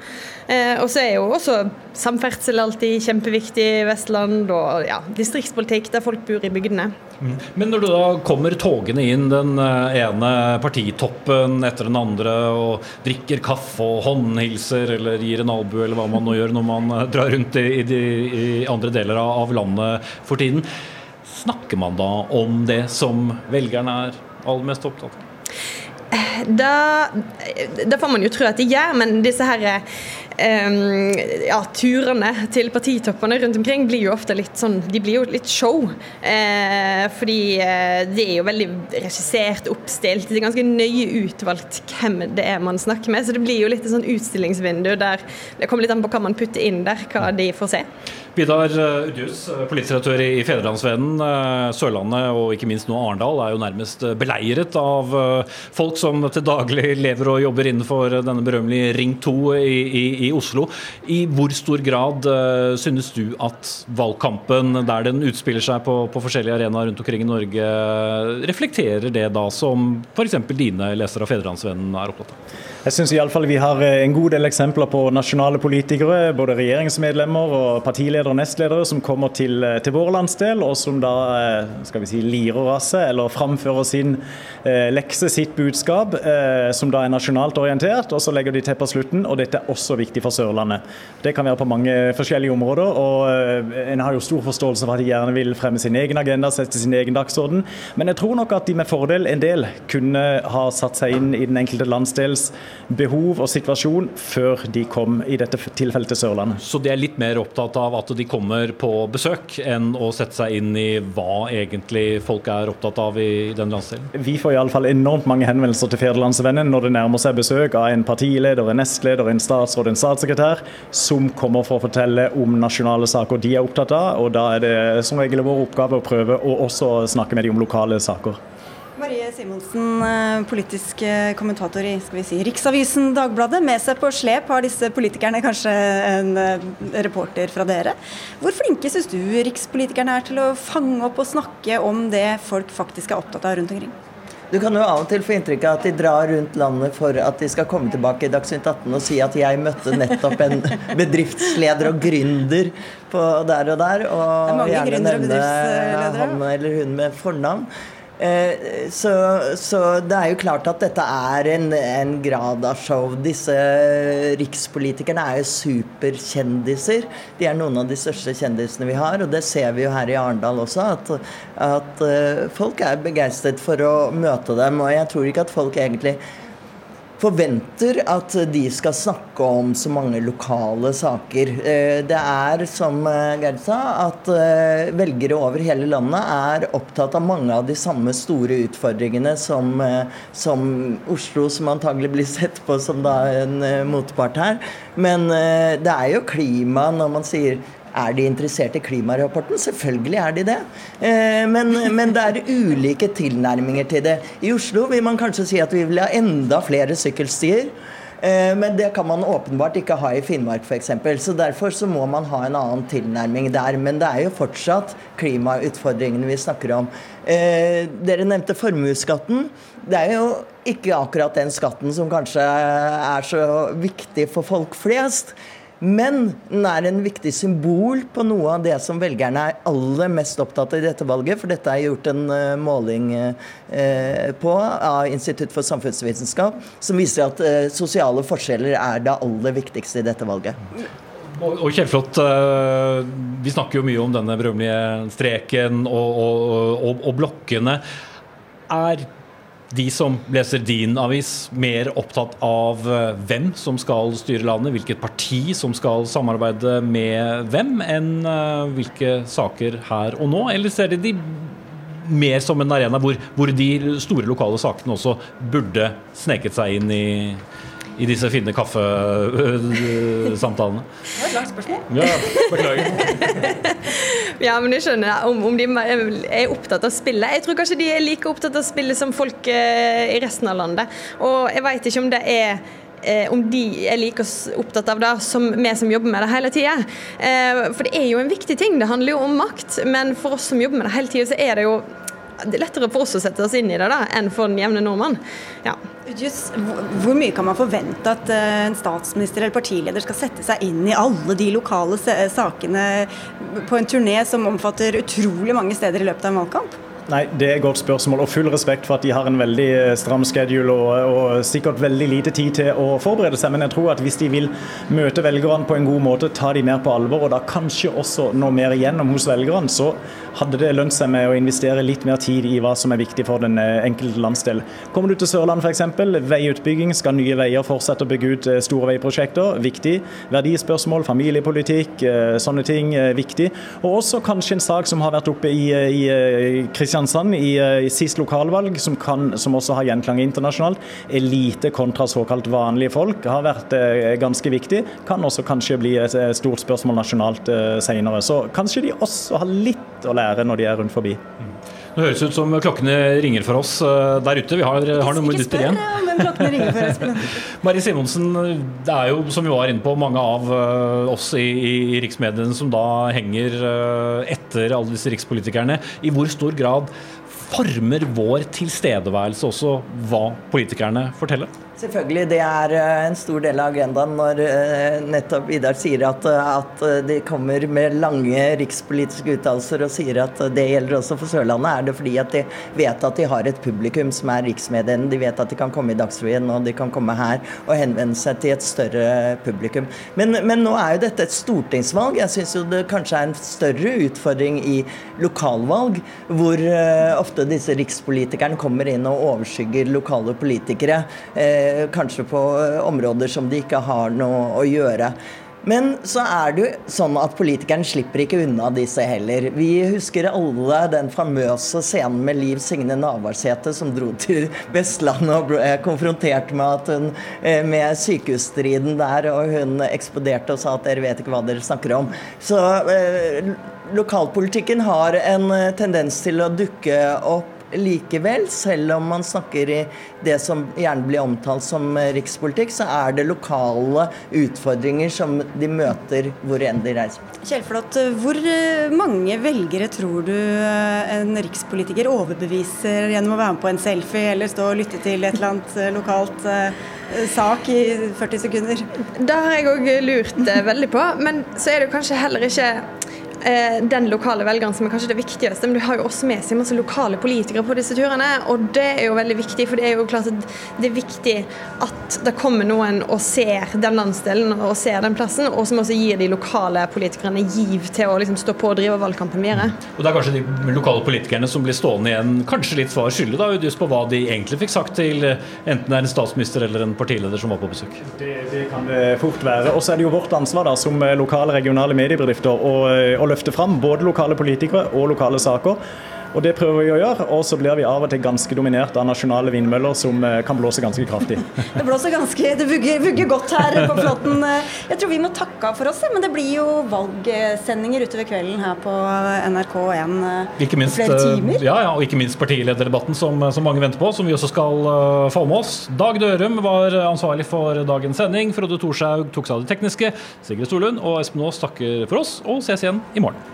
Eh, og så er jo også samferdsel alltid kjempeviktig i Vestland, og ja, distriktspolitikk der folk bor i bygdene. Mm. Men når du da kommer togene inn, den eh, ene partitoppen etter den andre, og drikker kaffe og håndhilser eller gir en albue eller hva man nå gjør når man eh, drar rundt i, i, i andre deler av landet for tiden, snakker man da om det som velgerne er aller mest opptatt av? Da, da, får man jo tro at de gjør, men disse her ja, turene til partitoppene rundt omkring blir jo ofte litt sånn De blir jo litt show. Uh, fordi uh, det er jo veldig regissert, oppstilt. Det er ganske nøye utvalgt hvem det er man snakker med. Så det blir jo litt et sånn utstillingsvindu der det kommer litt an på hva man putter inn der, hva de får se. Vidar eh, Udjus, eh, i Fedrelandsvennen. Eh, Sørlandet og ikke minst nå Arendal er jo nærmest beleiret av folk som til daglig lever og jobber innenfor denne berømmelige Ring 2 i, i, i Oslo. I hvor stor grad synes du at valgkampen, der den utspiller seg på, på forskjellige arenaer rundt omkring i Norge, reflekterer det da som f.eks. dine lesere av Fedrelandsvennen er opptatt av? Jeg syns iallfall vi har en god del eksempler på nasjonale politikere, både regjeringsmedlemmer og partiledere og nestledere som kommer til, eh, til vår landsdel, og som da eh, skal vi si, lirer av seg eller framfører sin eh, lekse, sitt budskap, eh, som da er nasjonalt orientert. Og så legger de til på slutten, og dette er også viktig for Sørlandet. Det kan være på mange forskjellige områder, og eh, en har jo stor forståelse for at de gjerne vil fremme sin egen agenda, sette sin egen dagsorden. Men jeg tror nok at de med fordel en del kunne ha satt seg inn i den enkelte landsdels behov og situasjon før de kom i dette tilfellet til Sørlandet. Så de er litt mer opptatt av at de kommer på besøk, enn å sette seg inn i hva egentlig folk er opptatt av i den landsdelen? Vi får iallfall enormt mange henvendelser til Fedrelandsvennen når det nærmer seg besøk av en partileder, en nestleder, en statsråd, en statssekretær, som kommer for å fortelle om nasjonale saker de er opptatt av. og Da er det som regel vår oppgave å prøve å også snakke med dem om lokale saker. Marie Simonsen, eh, politisk eh, kommentator i skal vi si, Riksavisen Dagbladet. Med seg på slep har disse politikerne kanskje en eh, reporter fra dere. Hvor flinke syns du rikspolitikerne er til å fange opp og snakke om det folk faktisk er opptatt av rundt omkring? Du kan jo av og til få inntrykk av at de drar rundt landet for at de skal komme tilbake i Dagsnytt 18 og si at jeg møtte nettopp en bedriftsleder og gründer på der og der, og gjerne nevne han eller hun med fornavn. Eh, så, så, det er jo klart at dette er en, en, grad av show. Disse rikspolitikerne er jo superkjendiser. De er noen av de største kjendisene vi har, og det ser vi jo her i Arendal også. At, at eh, folk er begeistret for å møte dem. Og jeg tror ikke at folk egentlig forventer at de skal snakke om så mange lokale saker. Eh, det er, som eh, Gerd sa, at eh, velgere over hele landet er opptatt av mange av de samme store utfordringene som, som Oslo, som antagelig blir sett på som en motpart her. Men det er jo klima når man sier er de interessert i klimarapporten? Selvfølgelig er de det. Eh, men, men, det er ulike tilnærminger til det. I Oslo vil man kanskje si at vi vil ha enda flere sykkelstier. Eh, men det kan man åpenbart ikke ha i Finnmark f.eks. Så derfor så må man ha en annen tilnærming der. Men det er jo fortsatt klimautfordringene vi snakker om. Eh, dere nevnte formuesskatten. Det er jo ikke akkurat den skatten som kanskje er så viktig for folk flest. Men den er en viktig symbol på noe av det som velgerne er aller mest opptatt av i dette valget. For dette er gjort en uh, måling uh, på av Institutt for samfunnsvitenskap som viser at uh, sosiale forskjeller er det aller viktigste i dette valget. Og, Kjellflot, vi snakker jo mye om denne berømmelige streken og, og, og, og blokkene. Er de som leser din avis, mer opptatt av eh, hvem som skal styre landet, hvilket parti som skal samarbeide med hvem, enn eh, hvilke saker her og nå? Eller ser de de mer som en arena hvor, hvor de store lokale sakene også burde sneket seg inn i i disse fine kaffesamtalene? Det var et langt spørsmål. Ja, beklager. ja, men jeg skjønner om, om, de er opptatt av spillet. Jeg tror kanskje de er like opptatt av spillet som folk eh, i resten av landet. Og jeg veit ikke om det er eh, om de er like opptatt av det som vi som jobber med det hele tida. Eh, for det er jo en viktig ting. Det handler jo om makt. Men for oss som jobber med det hele tida, så er det jo det er lettere for oss å sette oss inn i det da, enn for den jevne nordmann. Ja. Just, hvor mye kan man forvente at eh, en statsminister eller partileder skal sette seg inn i alle de lokale sakene på en turné som omfatter utrolig mange steder i løpet av en valgkamp? Nei, Det er et godt spørsmål. og Full respekt for at de har en veldig eh, stram schedule og, og, sikkert veldig lite tid til å forberede seg. Men jeg tror at hvis de vil møte velgerne på en god måte, ta de mer på alvor og da kanskje også nå mer igjennom hos velgerne, så hadde det lønt seg med å investere litt mer tid i hva som er viktig for den eh, enkelte landsdel. Kommer du til Sørlandet f.eks., veiutbygging, skal Nye Veier fortsette å bygge ut eh, store veiprosjekter? Viktig. Verdispørsmål, familiepolitikk, sånne ting, viktig. Og også kanskje en sak som har vært oppe i, i Kristiansand Kristiansand i, eh, i sist lokalvalg, som, kan, som, også har gjenklang internasjonalt. Elite kontra såkalt vanlige folk har vært eh, ganske viktig. Kan også kanskje bli et stort spørsmål nasjonalt eh, senere. Så kanskje de også har litt å lære når de er rundt forbi. Det høres ut som klokkene ringer for oss eh, der ute. Vi har, har noen minutter igjen. Marie Simonsen, det er jo som vi var inne på, mange av eh, oss i, i riksmediene som da henger eh, etter alle disse rikspolitikerne. I hvor stor grad former vår tilstedeværelse også hva politikerne forteller? Selvfølgelig, det er eh, en stor del av agendaen når eh, nettopp Idar sier at, eh, at de kommer med lange rikspolitiske uttalelser og sier at det gjelder også for Sørlandet. Er det fordi at de vet at de har et publikum som er riksmediene. De vet at de kan komme i Dagsrevyen og de kan komme her og henvende seg til et større publikum. Men, men nå er jo dette et stortingsvalg. Jeg syns jo det kanskje er en større utfordring i lokalvalg, hvor ofte disse rikspolitikerne kommer inn og overskygger lokale politikere. Eh, kanskje på eh, områder som de ikke har noe å gjøre. Men så er det jo sånn at politikeren slipper ikke unna disse heller. Vi husker alle den famøse scenen med Liv Signe Navarsete som dro til Vestlandet og ble konfrontert med, hun, eh, med sykehusstriden der, og hun eksploderte og sa at dere vet ikke hva dere snakker om. Så eh, lokalpolitikken har en tendens til å dukke opp likevel, selv om man snakker i det som gjerne blir omtalt som rikspolitikk, så er det lokale utfordringer som de møter hvor enn de reiser. Kjellflot, hvor mange velgere tror du en rikspolitiker overbeviser gjennom å være med på en selfie eller stå og lytte til et eller annet lokalt sak i 40 sekunder? Det har jeg òg lurt veldig på. Men så er det kanskje heller ikke Eh, den lokale velgeren som er kanskje det viktigste, men du har jo også med seg masse lokale politikere på disse turene. Og det er jo veldig viktig, for det er jo klart at det er viktig at det kommer noen og ser den landsdelen og ser den plassen, og som også gir de lokale politikerne giv til å liksom stå på og drive valgkampen videre. Og det er kanskje de lokale politikerne som blir stående igjen kanskje litt svar skyldig, da, just på hva de egentlig fikk sagt til enten det er en statsminister eller en partileder som var på besøk. Det, det kan det fort være. Og så er det jo vårt ansvar da, som lokale regionale mediebedrifter å, å løfte fram både lokale politikere og lokale saker. Og Det prøver vi å gjøre, og så blir vi av og til ganske dominert av nasjonale vindmøller som eh, kan blåse ganske kraftig. Det blåser ganske, det vugger, vugger godt her på Flåtten. Jeg tror vi må takke for oss, men det blir jo valgsendinger utover kvelden her på NRK1 ikke minst, flere timer. Ja, ja, og ikke minst partilederdebatten som, som, mange venter på, som vi også skal få med oss. Dag Dørum var ansvarlig for dagens sending. Frode Thorshaug tok seg av det tekniske. Sigrid Storlund og Espen Aas takker for oss, og ses igjen i morgen.